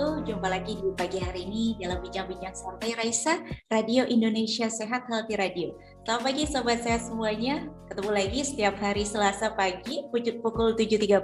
Wabarakatuh. Jumpa lagi di pagi hari ini dalam bincang-bincang santai Raisa, Radio Indonesia Sehat Healthy Radio. Selamat pagi sobat sehat semuanya. Ketemu lagi setiap hari Selasa pagi pukul 7.30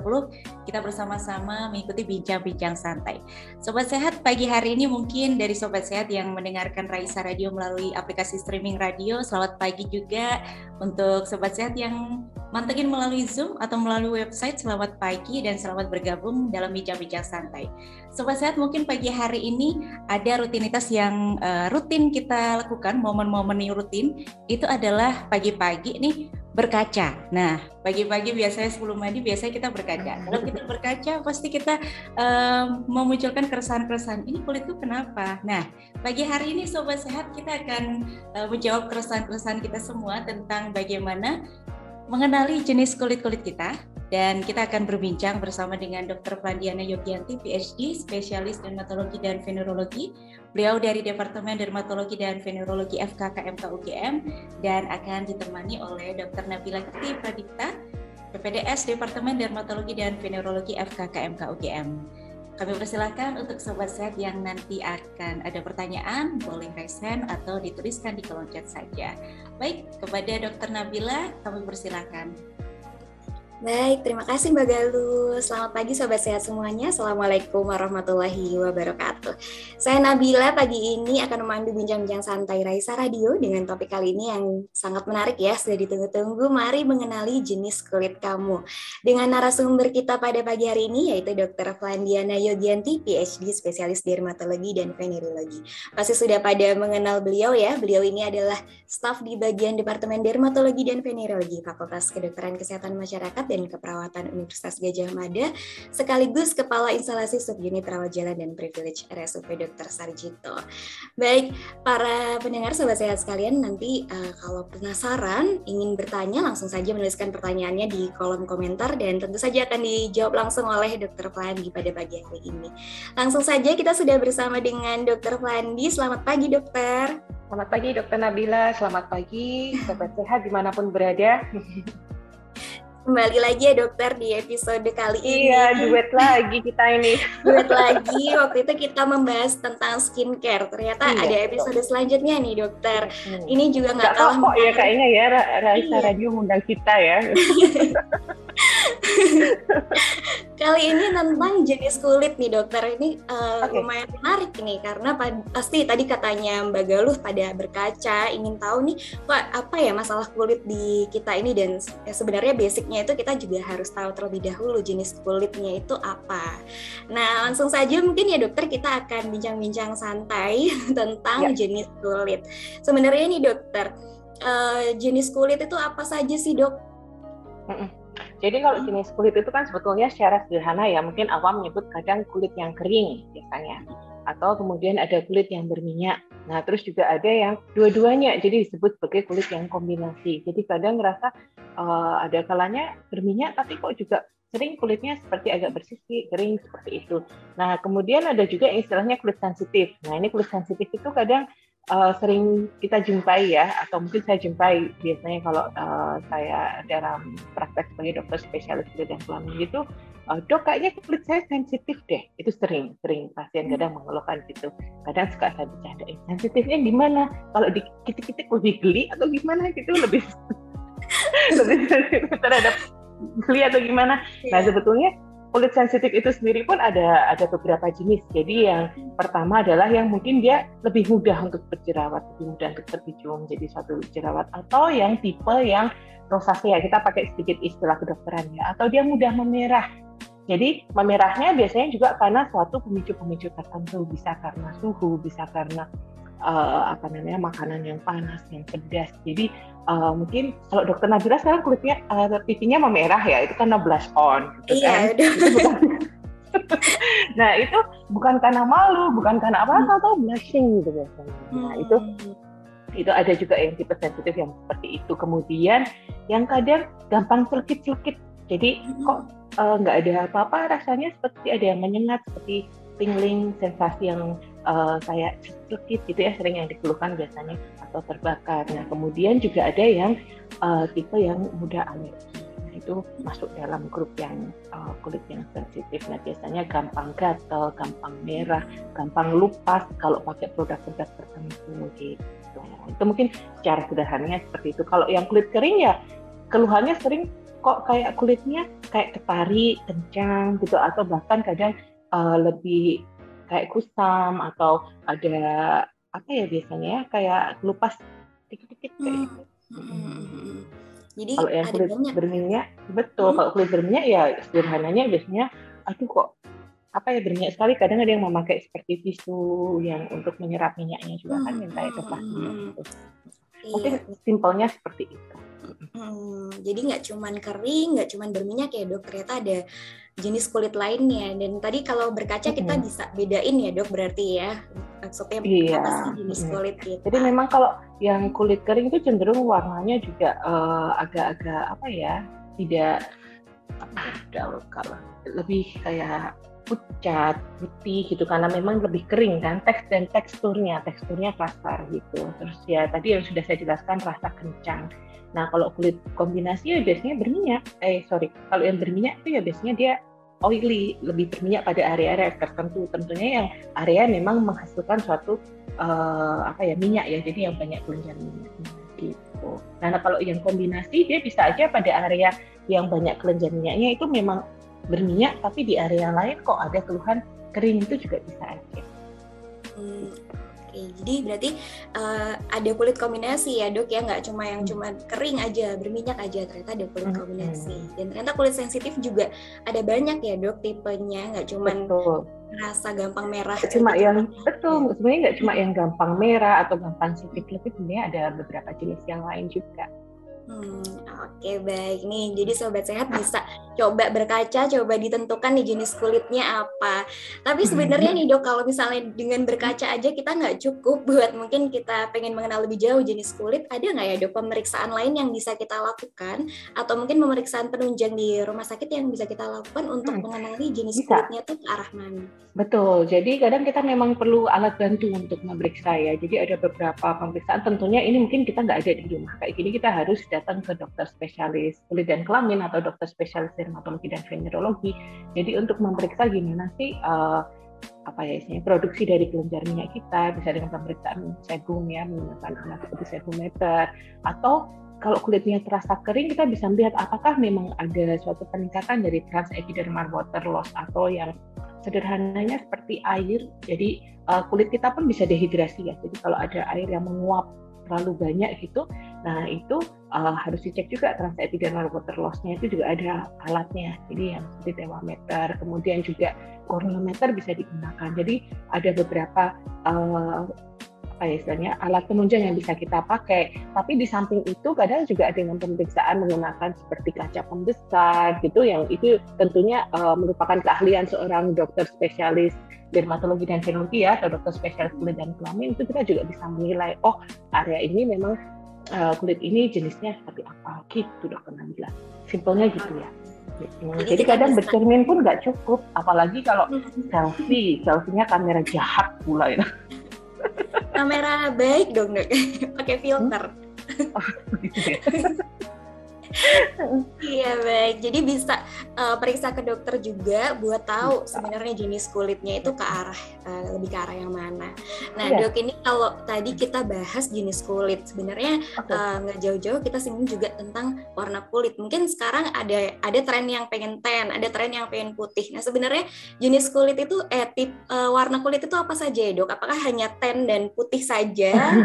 kita bersama-sama mengikuti bincang-bincang santai. Sobat sehat pagi hari ini mungkin dari sobat sehat yang mendengarkan Raisa Radio melalui aplikasi streaming radio. Selamat pagi juga untuk sobat sehat yang mantengin melalui Zoom atau melalui website. Selamat pagi dan selamat bergabung dalam bincang-bincang santai. Sobat sehat mungkin pagi hari ini ada rutinitas yang uh, rutin kita lakukan, momen-momen yang rutin itu adalah pagi-pagi nih berkaca. Nah, pagi-pagi biasanya sebelum mandi biasanya kita berkaca. Kalau kita berkaca pasti kita um, memunculkan keresahan-keresahan. Ini kulitku kenapa? Nah, pagi hari ini sobat sehat kita akan uh, menjawab keresahan-keresahan kita semua tentang bagaimana mengenali jenis kulit-kulit kita dan kita akan berbincang bersama dengan Dr. Flandiana Yogianti, PhD, spesialis dermatologi dan venerologi. Beliau dari Departemen Dermatologi dan Venerologi FKKMK UGM dan akan ditemani oleh Dr. Nabila Kiti Pradipta, PPDS Departemen Dermatologi dan Venerologi FKKMK UGM. Kami persilahkan untuk sobat sehat yang nanti akan ada pertanyaan, boleh raise hand atau dituliskan di kolom chat saja. Baik, kepada Dr. Nabila, kami persilahkan. Baik, terima kasih Mbak Galuh. Selamat pagi Sobat Sehat semuanya. Assalamualaikum warahmatullahi wabarakatuh. Saya Nabila, pagi ini akan memandu bincang-bincang santai Raisa Radio dengan topik kali ini yang sangat menarik ya, sudah ditunggu-tunggu. Mari mengenali jenis kulit kamu. Dengan narasumber kita pada pagi hari ini yaitu Dr. Flandiana Yogianti, PhD, spesialis dermatologi dan venerologi. Pasti sudah pada mengenal beliau ya, beliau ini adalah staf di bagian Departemen Dermatologi dan Venerologi Fakultas Kedokteran Kesehatan Masyarakat dan Keperawatan Universitas Gajah Mada, sekaligus Kepala Instalasi Subunit Rawat Jalan dan Privilege RSUP Dr. Sarjito. Baik, para pendengar Sobat Sehat sekalian, nanti uh, kalau penasaran, ingin bertanya, langsung saja menuliskan pertanyaannya di kolom komentar dan tentu saja akan dijawab langsung oleh Dr. Flandi pada pagi hari ini. Langsung saja kita sudah bersama dengan Dr. Flandi. Selamat pagi, Dokter. Selamat pagi, Dokter Nabila. Selamat pagi, Sobat Sehat di mana pun berada. Kembali lagi ya dokter di episode kali ini. Iya, duet lagi kita ini. duet lagi. Waktu itu kita membahas tentang skincare. Ternyata iya, ada episode betul. selanjutnya nih dokter. Hmm. Ini juga nggak kalah kok ya kayaknya ya Raisa iya. Radio mengundang kita ya. Kali ini tentang jenis kulit nih dokter. Ini uh, okay. lumayan menarik nih karena pasti tadi katanya Mbak Galuh pada berkaca ingin tahu nih Pak apa ya masalah kulit di kita ini dan ya, sebenarnya basicnya itu kita juga harus tahu terlebih dahulu jenis kulitnya itu apa. Nah langsung saja mungkin ya dokter kita akan bincang-bincang santai tentang ya. jenis kulit. Sebenarnya nih dokter uh, jenis kulit itu apa saja sih dok? Mm -mm jadi kalau jenis kulit itu kan sebetulnya secara sederhana ya, mungkin awam menyebut kadang kulit yang kering biasanya. Atau kemudian ada kulit yang berminyak. Nah, terus juga ada yang dua-duanya, jadi disebut sebagai kulit yang kombinasi. Jadi kadang ngerasa uh, ada kalanya berminyak, tapi kok juga sering kulitnya seperti agak bersih, kering seperti itu. Nah, kemudian ada juga yang istilahnya kulit sensitif. Nah, ini kulit sensitif itu kadang uh, sering kita jumpai ya, atau mungkin saya jumpai biasanya kalau uh, saya dalam praktek sebagai dokter spesialis kulit dan kelamin gitu, uh, dok kayaknya kulit saya sensitif deh. Itu sering, sering pasien kadang mengeluhkan gitu. Kadang suka saya bercandain, sensitifnya gimana? Kalau dikit-kit lebih geli atau gimana gitu lebih lebih terhadap geli atau gimana? Nah iya. sebetulnya kulit sensitif itu sendiri pun ada ada beberapa jenis. Jadi yang pertama adalah yang mungkin dia lebih mudah untuk berjerawat, lebih mudah untuk terpicu menjadi suatu jerawat atau yang tipe yang rosacea kita pakai sedikit istilah kedokteran ya atau dia mudah memerah. Jadi memerahnya biasanya juga karena suatu pemicu-pemicu tertentu bisa karena suhu, bisa karena uh, apa namanya makanan yang panas, yang pedas. Jadi uh, mungkin kalau dokter Nabila sekarang kulitnya uh, pipinya memerah ya, itu karena blush on. Gitu iya. Kan? nah itu bukan karena malu, bukan karena apa-apa hmm. atau blushing gitu biasanya. Nah hmm. itu itu ada juga yang tipe sensitif yang seperti itu. Kemudian yang kadang gampang selkit-selkit. Jadi hmm. kok nggak uh, ada apa-apa rasanya seperti ada yang menyengat seperti tingling sensasi yang uh, kayak sakit gitu ya sering yang dikeluhkan biasanya atau terbakar. Nah kemudian juga ada yang uh, tipe yang mudah alergi. Itu masuk dalam grup yang uh, kulit yang sensitif. Nah biasanya gampang gatal, gampang merah, gampang lupas kalau pakai produk-produk tertentu gitu. Itu mungkin secara sederhananya seperti itu. Kalau yang kulit kering ya keluhannya sering kok kayak kulitnya kayak ketari, kencang gitu atau bahkan kadang uh, lebih kayak kusam atau ada apa ya biasanya ya kayak lupas dikit-dikit kayak hmm. gitu. Hmm. hmm, hmm Jadi kalau yang kulit banyak. berminyak, betul. Hmm. Kalau kulit berminyak ya sederhananya biasanya, aduh kok apa ya berminyak sekali. Kadang ada yang memakai seperti tisu yang untuk menyerap minyaknya juga kan yang kayak plastik. Gitu. Mungkin iya. simpelnya seperti itu. Hmm, jadi nggak cuman kering, nggak cuman berminyak ya dok, ternyata ada jenis kulit lainnya. Dan tadi kalau berkaca kita hmm. bisa bedain ya dok, berarti ya maksudnya iya. apa sih jenis kulit kita. Jadi memang kalau yang kulit kering itu cenderung warnanya juga uh, agak-agak apa ya, tidak apa ya, kalau lebih kayak pucat, putih gitu karena memang lebih kering kan teks dan teksturnya, teksturnya kasar gitu. Terus ya tadi yang sudah saya jelaskan rasa kencang. Nah kalau kulit kombinasi ya biasanya berminyak. Eh sorry, kalau yang berminyak itu ya biasanya dia oily, lebih berminyak pada area-area tertentu. Tentunya yang area memang menghasilkan suatu uh, apa ya minyak ya, jadi yang banyak kelenjar minyak gitu. Nah, nah kalau yang kombinasi dia bisa aja pada area yang banyak kelenjar minyaknya itu memang berminyak, tapi di area lain kok ada keluhan kering itu juga bisa aja. Hmm, Oke, jadi berarti uh, ada kulit kombinasi ya dok ya, nggak cuma yang hmm. cuma kering aja, berminyak aja, ternyata ada kulit hmm, kombinasi. Hmm. Dan ternyata kulit sensitif juga ada banyak ya dok tipenya, nggak cuma rasa gampang merah. Cuma yang betul, sebenarnya nggak cuma yang gampang merah atau gampang sensitif, lebih sebenarnya ada beberapa jenis yang lain juga. Hmm, oke okay, baik nih. Jadi sobat sehat bisa coba berkaca, coba ditentukan nih jenis kulitnya apa. Tapi sebenarnya nih dok, kalau misalnya dengan berkaca aja kita nggak cukup buat mungkin kita pengen mengenal lebih jauh jenis kulit, ada nggak ya dok pemeriksaan lain yang bisa kita lakukan atau mungkin pemeriksaan penunjang di rumah sakit yang bisa kita lakukan untuk hmm, mengenali jenis bisa. kulitnya tuh ke arah mana? Betul. Jadi kadang kita memang perlu alat bantu untuk memeriksa ya. Jadi ada beberapa pemeriksaan. Tentunya ini mungkin kita nggak ada di rumah kayak gini kita harus datang ke dokter spesialis kulit dan kelamin atau dokter spesialis dermatologi dan venerologi. Jadi untuk memeriksa gimana sih uh, apa ya isinya produksi dari kelenjar minyak kita bisa dengan pemeriksaan sebum ya menggunakan alat seperti sebumeter. Atau kalau kulitnya terasa kering kita bisa melihat apakah memang ada suatu peningkatan dari transepidermal water loss atau yang sederhananya seperti air. Jadi uh, kulit kita pun bisa dehidrasi ya. Jadi kalau ada air yang menguap terlalu banyak gitu. Nah itu uh, harus dicek juga transepidermal water loss-nya itu juga ada alatnya. Jadi yang seperti termometer, kemudian juga corneometer bisa digunakan. Jadi ada beberapa uh, apa ya istilahnya alat penunjang yang bisa kita pakai. Tapi di samping itu kadang juga ada yang pemeriksaan menggunakan seperti kaca pembesar gitu yang itu tentunya uh, merupakan keahlian seorang dokter spesialis dermatologi dan venerologi ya atau dokter spesialis kulit dan kelamin itu kita juga bisa menilai oh area ini memang uh, kulit ini jenisnya seperti apa gitu dokter Nabila simpelnya gitu ya Hmm, jadi, jadi kadang bercermin pun nggak cukup, apalagi kalau hmm. selfie, selfie-nya kamera jahat pula ya. Kamera baik dong dok, pakai filter. Hmm? Oh, gitu ya. Iya baik. Jadi bisa uh, periksa ke dokter juga buat tahu sebenarnya jenis kulitnya itu ke arah uh, lebih ke arah yang mana. Nah yeah. dok ini kalau tadi kita bahas jenis kulit sebenarnya nggak okay. uh, jauh-jauh kita singgung juga tentang warna kulit. Mungkin sekarang ada ada tren yang pengen tan, ada tren yang pengen putih. Nah sebenarnya jenis kulit itu eh tip uh, warna kulit itu apa saja ya dok? Apakah hanya tan dan putih saja?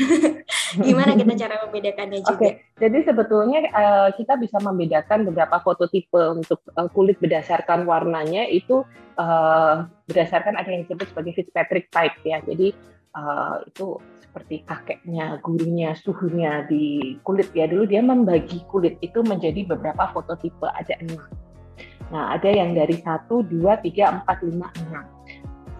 Gimana kita cara membedakannya juga? Okay. Jadi sebetulnya uh, kita bisa membedakan beberapa fototipe untuk uh, kulit berdasarkan warnanya itu uh, berdasarkan ada yang disebut sebagai Fitzpatrick type ya. Jadi uh, itu seperti kakeknya, gurunya, suhunya di kulit ya. Dulu dia membagi kulit itu menjadi beberapa fototipe ada enam. Nah ada yang dari satu, dua, tiga, empat, lima, enam.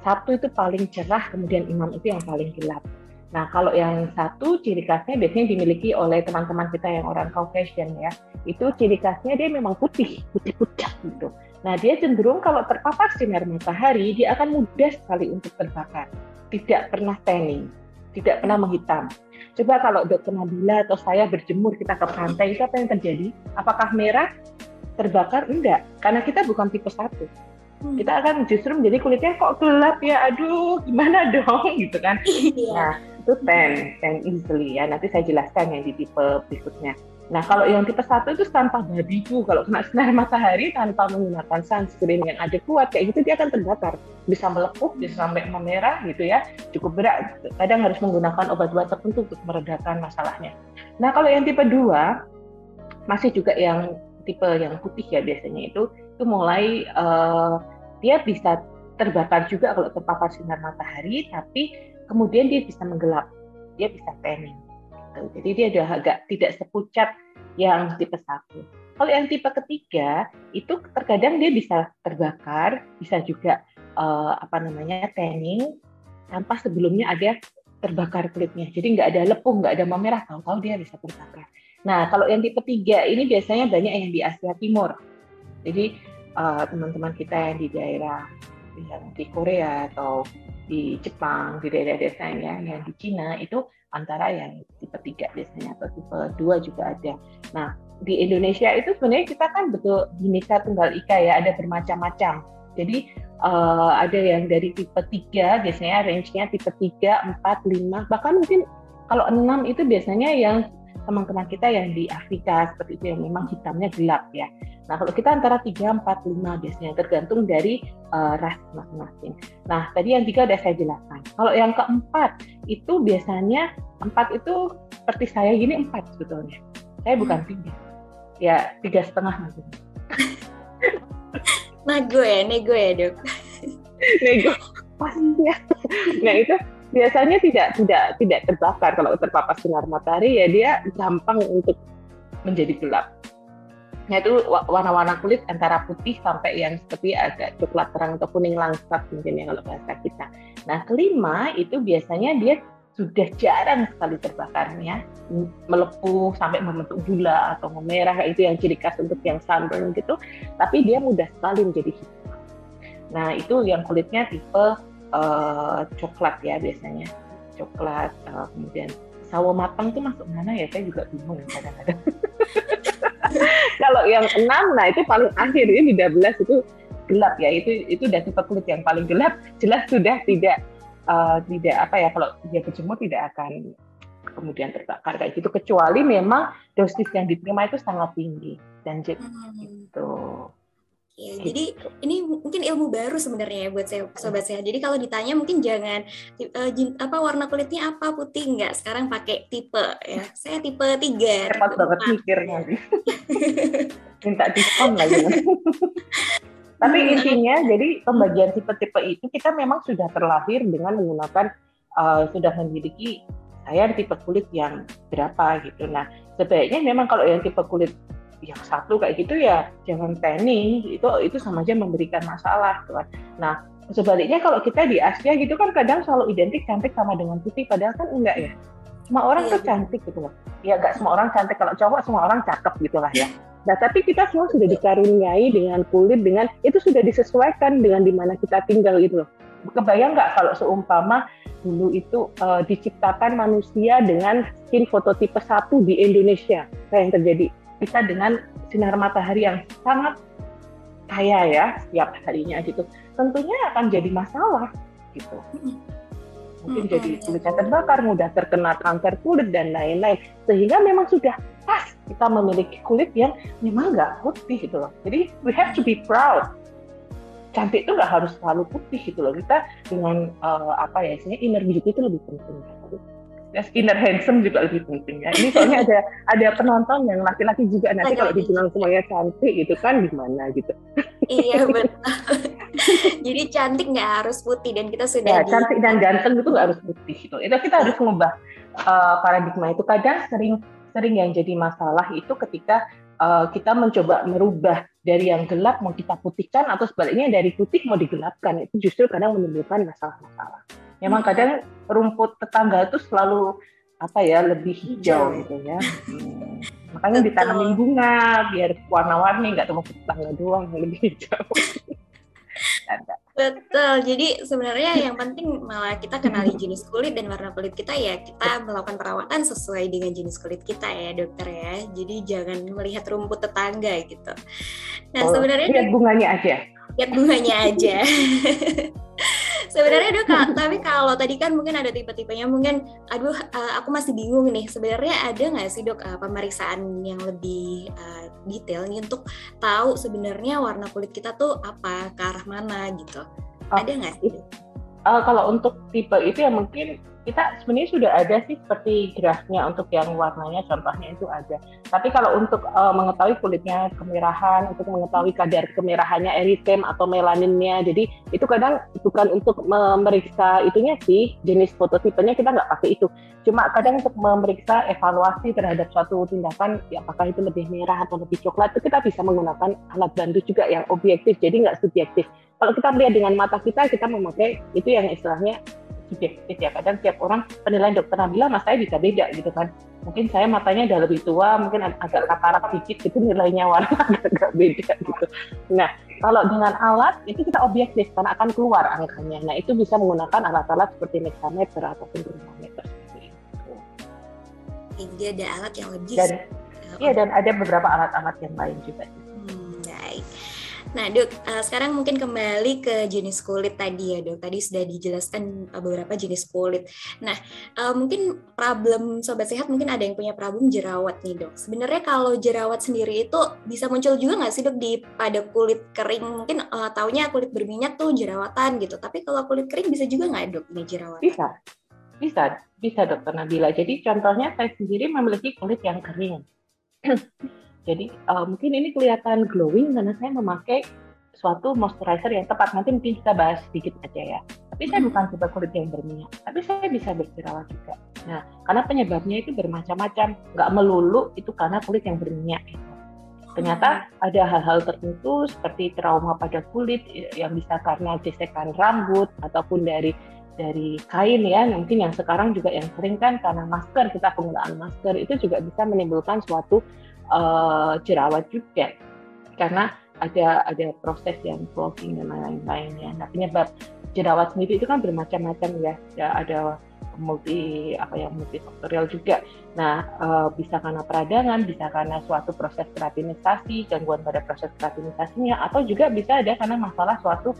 Satu itu paling cerah, kemudian enam itu yang paling gelap. Nah, kalau yang satu ciri khasnya biasanya dimiliki oleh teman-teman kita yang orang Caucasian ya, itu ciri khasnya dia memang putih, putih pucat gitu. Nah, dia cenderung kalau terpapar sinar matahari, dia akan mudah sekali untuk terbakar, tidak pernah tanning. tidak pernah menghitam. Coba kalau dokter Nabila atau saya berjemur kita ke pantai itu apa yang terjadi? Apakah merah terbakar? Enggak, karena kita bukan tipe satu. Hmm. Kita akan justru menjadi kulitnya kok gelap ya, aduh gimana dong gitu kan? Iya. Nah itu ten, ten easily ya. Nanti saya jelaskan yang di tipe berikutnya. Nah, kalau yang tipe satu itu tanpa babiku, kalau kena sinar matahari tanpa menggunakan sunscreen yang ada kuat, kayak gitu dia akan terbakar. Bisa melepuh, bisa sampai memerah gitu ya, cukup berat. Kadang harus menggunakan obat-obat tertentu untuk meredakan masalahnya. Nah, kalau yang tipe dua, masih juga yang tipe yang putih ya biasanya itu, itu mulai uh, dia bisa terbakar juga kalau terpapar sinar matahari, tapi kemudian dia bisa menggelap, dia bisa tanning gitu. Jadi dia udah agak tidak sepucat yang tipe satu. Kalau yang tipe ketiga itu terkadang dia bisa terbakar, bisa juga uh, apa namanya tanning tanpa sebelumnya ada terbakar kulitnya. Jadi nggak ada lepuh, nggak ada memerah, tahu-tahu dia bisa terbakar. Nah kalau yang tipe tiga ini biasanya banyak yang di Asia Timur. Jadi uh, teman-teman kita yang di daerah yang di Korea atau di Jepang, di daerah desa yang di Cina itu antara yang tipe 3 biasanya atau tipe 2 juga ada. Nah, di Indonesia itu sebenarnya kita kan betul bineka tunggal ika ya, ada bermacam-macam. Jadi uh, ada yang dari tipe 3 biasanya range-nya tipe 3, 4, 5, bahkan mungkin kalau 6 itu biasanya yang teman-teman kita yang di Afrika seperti itu yang memang hitamnya gelap ya. Nah, kalau kita antara 3, 4, 5 biasanya tergantung dari uh, ras masing-masing. Nah, tadi yang tiga udah saya jelaskan. Kalau yang keempat itu biasanya empat itu seperti saya gini empat sebetulnya. Saya bukan hmm. tiga. Ya, tiga setengah maksudnya. Nego ya, nego ya dok. nego, pasti ya. Nah itu biasanya tidak tidak tidak terbakar. Kalau terpapar sinar matahari ya dia gampang untuk menjadi gelap. Itu warna-warna kulit antara putih sampai yang seperti agak coklat terang atau kuning langsat mungkin ya kalau bahasa kita. Nah kelima itu biasanya dia sudah jarang sekali terbakarnya. Melepuh sampai membentuk gula atau memerah itu yang ciri khas untuk yang sunburn gitu. Tapi dia mudah sekali menjadi hitam. Nah itu yang kulitnya tipe uh, coklat ya biasanya coklat uh, kemudian sawo matang itu masuk mana ya saya juga bingung kadang-kadang Kalau yang enam, nah itu paling akhir ini di 12 itu gelap ya. Itu itu udah tipe kulit yang paling gelap. Jelas sudah tidak uh, tidak apa ya kalau dia berjemur tidak akan kemudian terbakar kayak gitu kecuali memang dosis yang diterima itu sangat tinggi dan jadi hmm. gitu. Ya, jadi ini mungkin ilmu baru sebenarnya ya buat saya sobat saya. Jadi kalau ditanya mungkin jangan uh, apa warna kulitnya apa putih enggak. Sekarang pakai tipe ya. Saya tipe tiga. Cepat banget mikirnya. Minta diskon lagi. Tapi hmm. intinya jadi pembagian tipe-tipe itu kita memang sudah terlahir dengan menggunakan uh, sudah memiliki saya tipe kulit yang berapa gitu. Nah, sebaiknya memang kalau yang tipe kulit yang satu kayak gitu ya jangan tanning itu itu sama aja memberikan masalah tuh kan. Nah sebaliknya kalau kita di Asia gitu kan kadang selalu identik cantik sama dengan putih padahal kan enggak ya. Semua orang iya, tuh cantik gitu loh. Ya enggak semua orang cantik kalau cowok semua orang cakep gitu lah ya. Nah tapi kita semua sudah dikaruniai dengan kulit dengan itu sudah disesuaikan dengan di mana kita tinggal gitu loh. Kebayang nggak kalau seumpama dulu itu uh, diciptakan manusia dengan skin fototipe satu di Indonesia, kayak yang terjadi kita dengan sinar matahari yang sangat kaya ya setiap harinya gitu. Tentunya akan jadi masalah gitu. Mungkin hmm, jadi kulitnya terbakar mudah terkena kanker kulit dan lain-lain. Sehingga memang sudah pas kita memiliki kulit yang memang nggak putih gitu loh. Jadi we have to be proud. Cantik itu nggak harus selalu putih gitu loh. Kita dengan uh, apa ya istilahnya inner beauty itu lebih penting ya inner handsome juga lebih penting ya. Ini soalnya ada ada penonton yang laki-laki juga nanti kalau dibilang semuanya cantik gitu kan gimana gitu. Iya betul. Jadi cantik nggak harus putih dan kita sudah ya, di... cantik dan ganteng itu nggak harus putih gitu. Itu kita harus mengubah uh, paradigma itu. Kadang sering sering yang jadi masalah itu ketika uh, kita mencoba merubah dari yang gelap mau kita putihkan atau sebaliknya dari putih mau digelapkan itu justru kadang menimbulkan masalah-masalah memang kadang rumput tetangga itu selalu apa ya lebih hijau gitu ya. Hmm. Makanya ditanamin bunga biar warna-warni nggak cuma tetangga doang yang lebih hijau. Betul. Jadi sebenarnya yang penting malah kita kenali jenis kulit dan warna kulit kita ya kita melakukan perawatan sesuai dengan jenis kulit kita ya dokter ya. Jadi jangan melihat rumput tetangga gitu. Nah oh, sebenarnya lihat bunganya aja. Lihat bunganya aja. sebenarnya dok tapi kalau tadi kan mungkin ada tipe-tipenya mungkin aduh uh, aku masih bingung nih. Sebenarnya ada nggak sih dok uh, pemeriksaan yang lebih uh, detail nih untuk tahu sebenarnya warna kulit kita tuh apa ke arah mana gitu? Oh, ada nggak sih uh, kalau untuk tipe itu ya mungkin kita sebenarnya sudah ada sih seperti grafnya untuk yang warnanya contohnya itu ada. Tapi kalau untuk uh, mengetahui kulitnya kemerahan, untuk mengetahui kadar kemerahannya eritem atau melaninnya, jadi itu kadang bukan untuk memeriksa itunya sih jenis fototipenya kita nggak pakai itu. Cuma kadang untuk memeriksa evaluasi terhadap suatu tindakan, ya apakah itu lebih merah atau lebih coklat, itu kita bisa menggunakan alat bantu juga yang objektif, jadi nggak subjektif. Kalau kita melihat dengan mata kita, kita memakai itu yang istilahnya subjektif ya. Kadang tiap orang penilaian dokter Nabila mas saya bisa beda gitu kan. Mungkin saya matanya udah lebih tua mungkin agak katarak dikit gitu nilainya warna agak beda gitu. Nah kalau dengan alat itu kita objektif karena akan keluar angkanya. Nah itu bisa menggunakan alat-alat seperti mexameter ataupun durmometer jadi ada alat yang lebih dan, iya dan ada beberapa alat-alat yang lain juga. Hmm, baik Nah, Dok, uh, sekarang mungkin kembali ke jenis kulit tadi ya, Dok. Tadi sudah dijelaskan uh, beberapa jenis kulit. Nah, uh, mungkin problem sobat sehat mungkin ada yang punya problem jerawat nih, Dok. Sebenarnya kalau jerawat sendiri itu bisa muncul juga nggak sih, Dok, di pada kulit kering? Mungkin uh, taunya kulit berminyak tuh jerawatan gitu. Tapi kalau kulit kering bisa juga nggak, Dok, ini jerawat? Bisa. Bisa, bisa Dokter Nabila. Jadi contohnya saya sendiri memiliki kulit yang kering. Jadi uh, mungkin ini kelihatan glowing karena saya memakai suatu moisturizer yang tepat. Nanti mungkin kita bahas sedikit aja ya. Tapi saya bukan tipe kulit yang berminyak, tapi saya bisa berjerawat juga. Nah, karena penyebabnya itu bermacam-macam. Nggak melulu itu karena kulit yang berminyak. Gitu. Ternyata ada hal-hal tertentu seperti trauma pada kulit yang bisa karena gesekan rambut ataupun dari dari kain ya mungkin yang sekarang juga yang sering kan karena masker kita penggunaan masker itu juga bisa menimbulkan suatu uh, jerawat juga karena ada ada proses yang clogging dan lain-lainnya. Nah penyebab jerawat sendiri itu kan bermacam-macam ya. ya ada multi apa yang multifaktorial juga. Nah uh, bisa karena peradangan, bisa karena suatu proses keratinizasi, gangguan pada proses keratinisasinya, atau juga bisa ada karena masalah suatu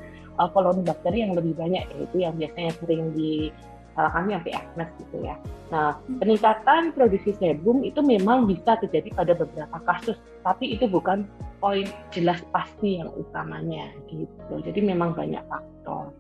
koloni bakteri yang lebih banyak, yaitu yang biasanya sering di salah kami anti acne gitu ya. Nah, peningkatan produksi sebum itu memang bisa terjadi pada beberapa kasus, tapi itu bukan poin jelas pasti yang utamanya gitu. Jadi memang banyak faktor.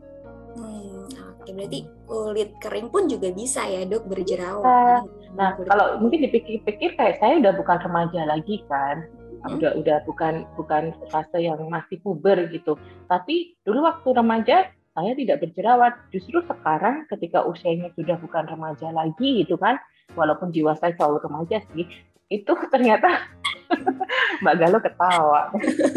Hmm, oke, berarti kulit kering pun juga bisa ya dok berjerawat. Nah, kulit kalau mungkin dipikir-pikir kayak saya udah bukan remaja lagi kan, hmm. udah udah bukan bukan fase yang masih puber gitu. Tapi dulu waktu remaja saya tidak berjerawat. Justru sekarang ketika usianya sudah bukan remaja lagi gitu kan, walaupun jiwa saya selalu remaja sih, itu ternyata Mbak Galo ketawa.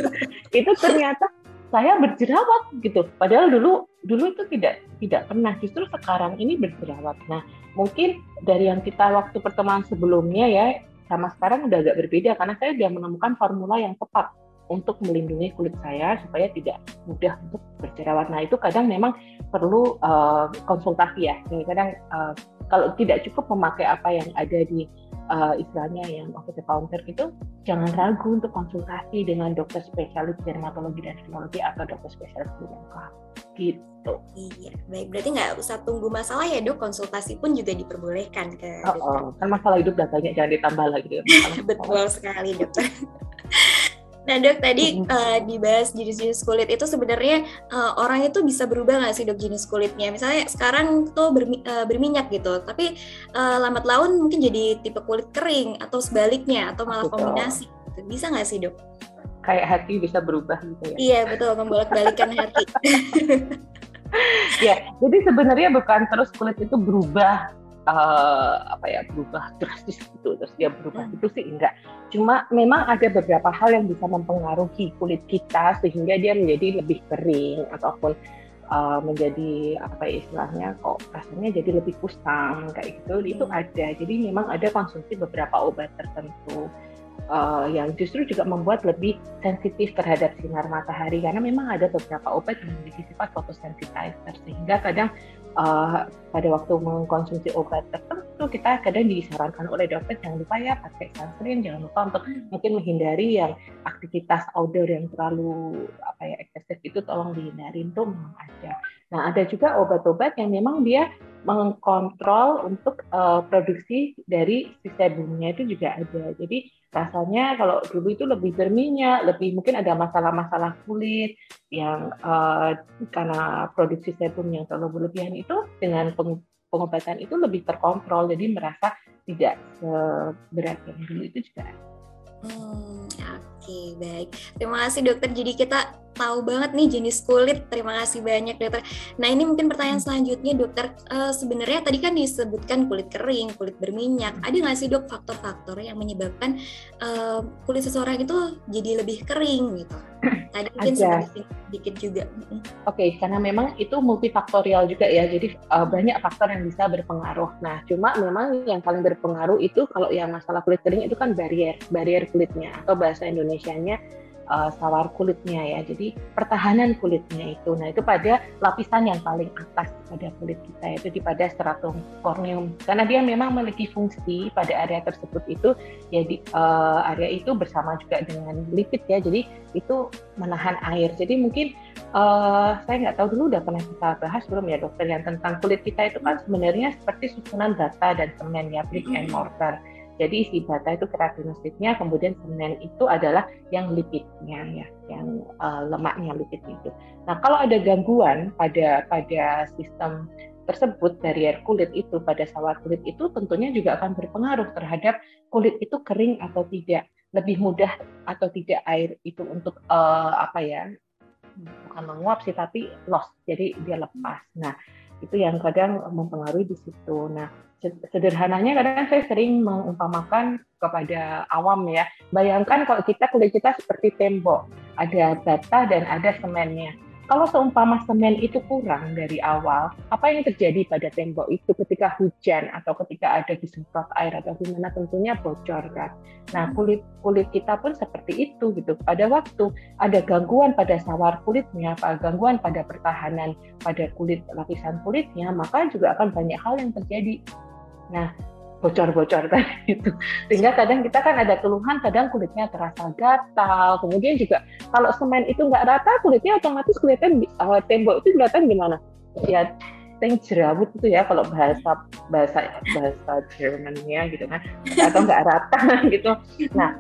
itu ternyata saya berjerawat gitu. Padahal dulu dulu itu tidak tidak pernah. Justru sekarang ini berjerawat. Nah, mungkin dari yang kita waktu pertemuan sebelumnya ya sama sekarang udah agak berbeda karena saya sudah menemukan formula yang tepat untuk melindungi kulit saya supaya tidak mudah untuk berjerawat. Nah itu kadang memang perlu uh, konsultasi ya. Kadang uh, kalau tidak cukup memakai apa yang ada di uh, istilahnya yang over the counter itu, jangan ragu untuk konsultasi dengan dokter spesialis dermatologi dan sinologi atau dokter spesialis kulit gitu. Iya, baik. Berarti nggak usah tunggu masalah ya dok, konsultasi pun juga diperbolehkan ke oh, dokter. Oh, kan masalah hidup datanya jangan ditambah lagi. Betul sekali dokter. Nah dok tadi uh, dibahas jenis-jenis kulit itu sebenarnya uh, orang itu bisa berubah nggak sih dok jenis kulitnya? Misalnya sekarang tuh bermi uh, berminyak gitu, tapi uh, lambat laun mungkin jadi tipe kulit kering atau sebaliknya atau malah betul. kombinasi. Gitu. Bisa nggak sih dok? Kayak hati bisa berubah gitu ya? Iya betul membolak-balikan hati. ya jadi sebenarnya bukan terus kulit itu berubah uh, apa ya berubah drastis gitu. Terus dia berubah hmm. itu sih enggak. Cuma memang ada beberapa hal yang bisa mempengaruhi kulit kita sehingga dia menjadi lebih kering ataupun uh, menjadi apa ya istilahnya kok rasanya jadi lebih kusam kayak gitu. Hmm. itu ada. Jadi memang ada konsumsi beberapa obat tertentu uh, yang justru juga membuat lebih sensitif terhadap sinar matahari. Karena memang ada beberapa obat yang memiliki sifat photosensitizer sehingga kadang uh, pada waktu mengkonsumsi obat tertentu kita kadang disarankan oleh dokter jangan lupa ya pakai sunscreen jangan lupa untuk mungkin menghindari yang aktivitas outdoor yang terlalu apa ya eksesif itu tolong dihindari itu memang ada. Nah ada juga obat-obat yang memang dia mengkontrol untuk uh, produksi dari si sebumnya itu juga ada. Jadi rasanya kalau dulu itu lebih berminyak, lebih mungkin ada masalah-masalah kulit yang uh, karena produksi sebum yang terlalu berlebihan itu dengan pengobatan itu lebih terkontrol, jadi merasa tidak seberat yang dulu itu juga. Hmm, Oke, okay, baik. Terima kasih dokter. Jadi kita tahu banget nih jenis kulit. Terima kasih banyak dokter. Nah ini mungkin pertanyaan hmm. selanjutnya dokter. Uh, sebenarnya tadi kan disebutkan kulit kering, kulit berminyak. Ada nggak sih dok faktor-faktor yang menyebabkan uh, kulit seseorang itu jadi lebih kering gitu? Tadi mungkin sedikit juga. Oke, okay, karena memang itu multifaktorial juga ya. Jadi uh, banyak faktor yang bisa berpengaruh. Nah, cuma memang yang paling berpengaruh itu kalau yang masalah kulit kering itu kan barrier, barrier kulitnya atau bahasa Indonesia Indonesia-nya uh, sawar kulitnya ya. Jadi pertahanan kulitnya itu. Nah, itu pada lapisan yang paling atas pada kulit kita itu di pada stratum corneum. Karena dia memang memiliki fungsi pada area tersebut itu ya di uh, area itu bersama juga dengan lipid ya. Jadi itu menahan air. Jadi mungkin uh, saya nggak tahu dulu udah pernah kita bahas belum ya dokter yang tentang kulit kita itu kan sebenarnya seperti susunan bata dan semen ya brick and mortar. Jadi si bata itu keratinositnya, kemudian semen itu adalah yang lipidnya ya, yang uh, lemaknya lipid itu. Nah kalau ada gangguan pada pada sistem tersebut barrier kulit itu pada sawar kulit itu tentunya juga akan berpengaruh terhadap kulit itu kering atau tidak, lebih mudah atau tidak air itu untuk uh, apa ya bukan menguap sih tapi loss, jadi dia lepas. Nah itu yang kadang mempengaruhi di situ. Nah sederhananya kadang saya sering mengumpamakan kepada awam ya. Bayangkan kalau kita kulit kita seperti tembok, ada bata dan ada semennya. Kalau seumpama semen itu kurang dari awal, apa yang terjadi pada tembok itu ketika hujan atau ketika ada disemprot air atau gimana tentunya bocor kan. Nah kulit kulit kita pun seperti itu gitu. Pada waktu ada gangguan pada sawar kulitnya, pada gangguan pada pertahanan pada kulit lapisan kulitnya, maka juga akan banyak hal yang terjadi Nah, bocor-bocor tadi itu. Sehingga kadang kita kan ada keluhan, kadang kulitnya terasa gatal. Kemudian juga kalau semen itu nggak rata, kulitnya otomatis kelihatan uh, tembok itu kelihatan gimana? Ya, yang jerawat itu ya kalau bahasa bahasa bahasa Jermannya gitu kan atau nggak rata gitu. Nah,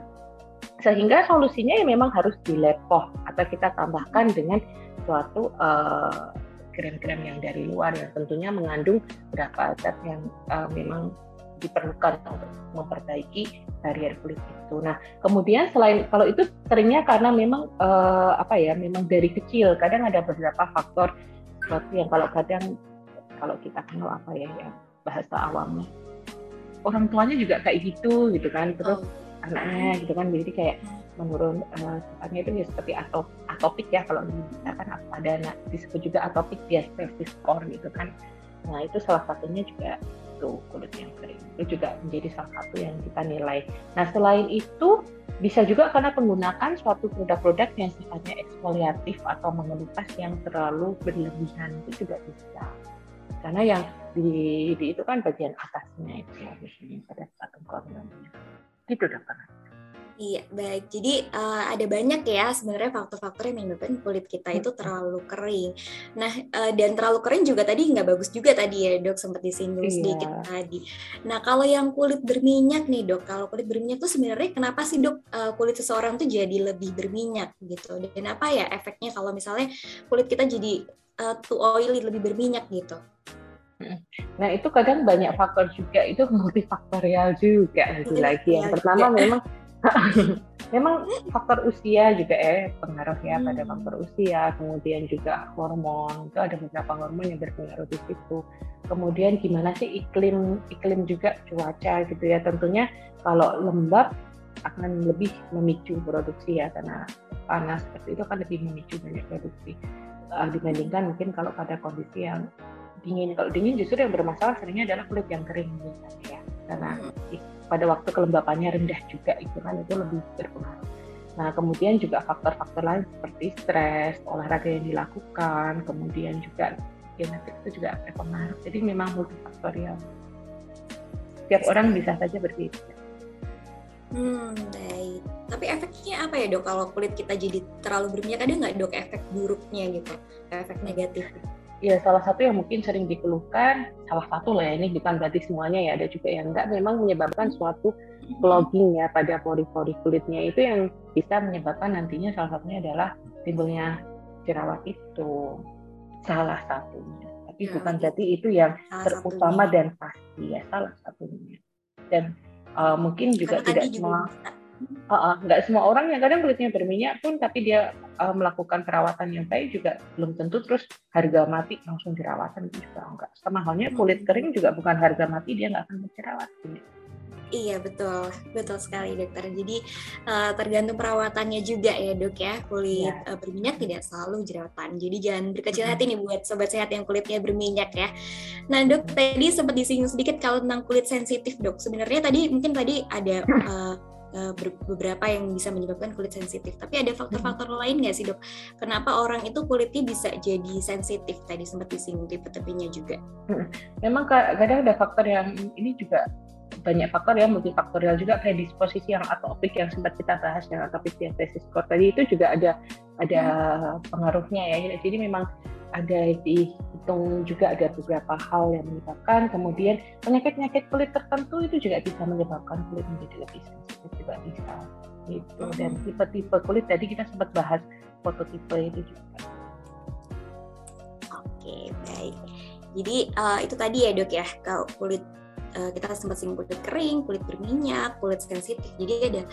sehingga solusinya ya memang harus dilepoh atau kita tambahkan dengan suatu uh, krem-krem yang dari luar yang tentunya mengandung beberapa zat yang uh, memang diperlukan untuk memperbaiki barrier kulit itu. Nah, kemudian selain kalau itu seringnya karena memang uh, apa ya, memang dari kecil. Kadang ada beberapa faktor seperti yang kalau kadang kalau kita kenal apa ya, ya bahasa awamnya orang tuanya juga kayak gitu gitu kan, terus oh. anaknya gitu kan, jadi kayak menurun uh, sifatnya itu ya seperti atop, atopik ya kalau kan ada nah, disebut juga atopik diastasis core gitu kan nah itu salah satunya juga itu kulit yang kering itu juga menjadi salah satu yang kita nilai. Nah selain itu bisa juga karena menggunakan suatu produk-produk yang sifatnya eksfoliatif atau mengelupas yang terlalu berlebihan itu juga bisa. Karena yang di, di itu kan bagian atasnya itu ya biasanya pada saat kornealnya itu dokter Iya, baik. Jadi uh, ada banyak ya sebenarnya faktor-faktor yang menyebabkan kulit kita itu terlalu kering. Nah, uh, dan terlalu kering juga tadi nggak bagus juga tadi ya dok, sempat disinggung iya. sedikit tadi. Nah, kalau yang kulit berminyak nih dok, kalau kulit berminyak tuh sebenarnya kenapa sih dok uh, kulit seseorang tuh jadi lebih berminyak gitu? Dan apa ya efeknya kalau misalnya kulit kita jadi uh, too oily, lebih berminyak gitu? Nah itu kadang banyak faktor juga, itu multifaktorial juga lagi. Yang pertama memang Memang faktor usia juga ya pengaruh ya hmm. pada faktor usia, kemudian juga hormon itu ada beberapa hormon yang berpengaruh di situ. Kemudian gimana sih iklim iklim juga cuaca gitu ya. Tentunya kalau lembab akan lebih memicu produksi ya karena panas seperti itu kan lebih memicu banyak produksi. Uh, dibandingkan mungkin kalau pada kondisi yang dingin. Kalau dingin justru yang bermasalah seringnya adalah kulit yang kering misalnya ya. Karena pada waktu kelembapannya rendah juga itu kan itu lebih berpengaruh. Nah, kemudian juga faktor-faktor lain seperti stres, olahraga yang dilakukan, kemudian juga genetik itu juga berpengaruh. Jadi memang multifaktorial. Setiap orang bisa saja berbeda. Hmm, baik. Tapi efeknya apa ya dok kalau kulit kita jadi terlalu berminyak? Ada nggak dok efek buruknya gitu, efek negatif? Ya salah satu yang mungkin sering dikeluhkan, salah satu lah ya ini bukan berarti semuanya ya, ada juga yang enggak memang menyebabkan suatu clogging ya pada pori-pori kulitnya itu yang bisa menyebabkan nantinya salah satunya adalah timbulnya jerawat itu salah satunya. Tapi ya, bukan berarti itu yang terutama satunya. dan pasti ya salah satunya. Dan uh, mungkin juga Karena tidak semua uh, nggak semua orang yang kadang kulitnya berminyak pun tapi dia uh, melakukan perawatan yang baik juga belum tentu terus harga mati langsung jerawatan itu juga enggak sama halnya kulit hmm. kering juga bukan harga mati dia nggak akan berjerawat Iya betul, betul sekali dokter. Jadi uh, tergantung perawatannya juga ya dok ya. Kulit ya. Uh, berminyak tidak selalu jerawatan. Jadi jangan berkecil hati nih buat sobat sehat yang kulitnya berminyak ya. Nah dok tadi sempat disinggung sedikit kalau tentang kulit sensitif dok. Sebenarnya tadi mungkin tadi ada uh, beberapa yang bisa menyebabkan kulit sensitif. Tapi ada faktor-faktor lain nggak sih dok? Kenapa orang itu kulitnya bisa jadi sensitif? Tadi sempat disinggung tipe-tipenya juga. Memang kadang ada faktor yang ini juga banyak faktor ya multifaktorial juga predisposisi yang atopik yang sempat kita bahas yang atopik diabetes core tadi itu juga ada ada hmm. pengaruhnya ya jadi memang ada dihitung juga ada beberapa hal yang menyebabkan kemudian penyakit-penyakit kulit tertentu itu juga bisa menyebabkan kulit menjadi lebih sensitif juga bisa gitu dan hmm. tipe-tipe kulit tadi kita sempat bahas fototipe itu juga oke baik jadi uh, itu tadi ya dok ya kalau kulit uh, kita sempat singgung kulit kering, kulit berminyak, kulit sensitif. Jadi ada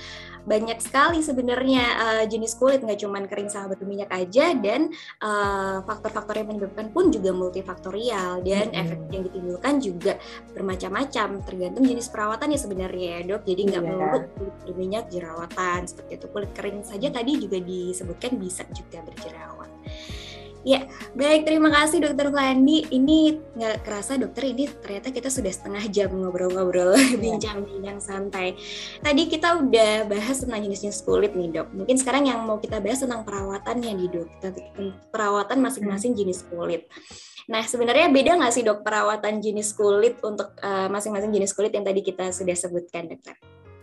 banyak sekali sebenarnya uh, jenis kulit nggak cuma kering sama berminyak aja dan uh, faktor-faktor yang menyebabkan pun juga multifaktorial dan hmm. efek yang ditimbulkan juga bermacam-macam tergantung jenis perawatan ya sebenarnya ya dok. Jadi nggak yeah. melulu kulit berminyak jerawatan seperti itu. Kulit kering saja tadi juga disebutkan bisa juga berjerawat. Ya, baik terima kasih Dokter Flandi. Ini nggak kerasa dokter ini ternyata kita sudah setengah jam ngobrol-ngobrol iya. bincang-bincang santai. Tadi kita udah bahas tentang jenis-jenis kulit nih dok. Mungkin sekarang yang mau kita bahas tentang perawatannya nih dok. Perawatan masing-masing jenis kulit. Nah sebenarnya beda nggak sih dok perawatan jenis kulit untuk eh, masing-masing uh, jenis kulit yang tadi kita sudah sebutkan dokter?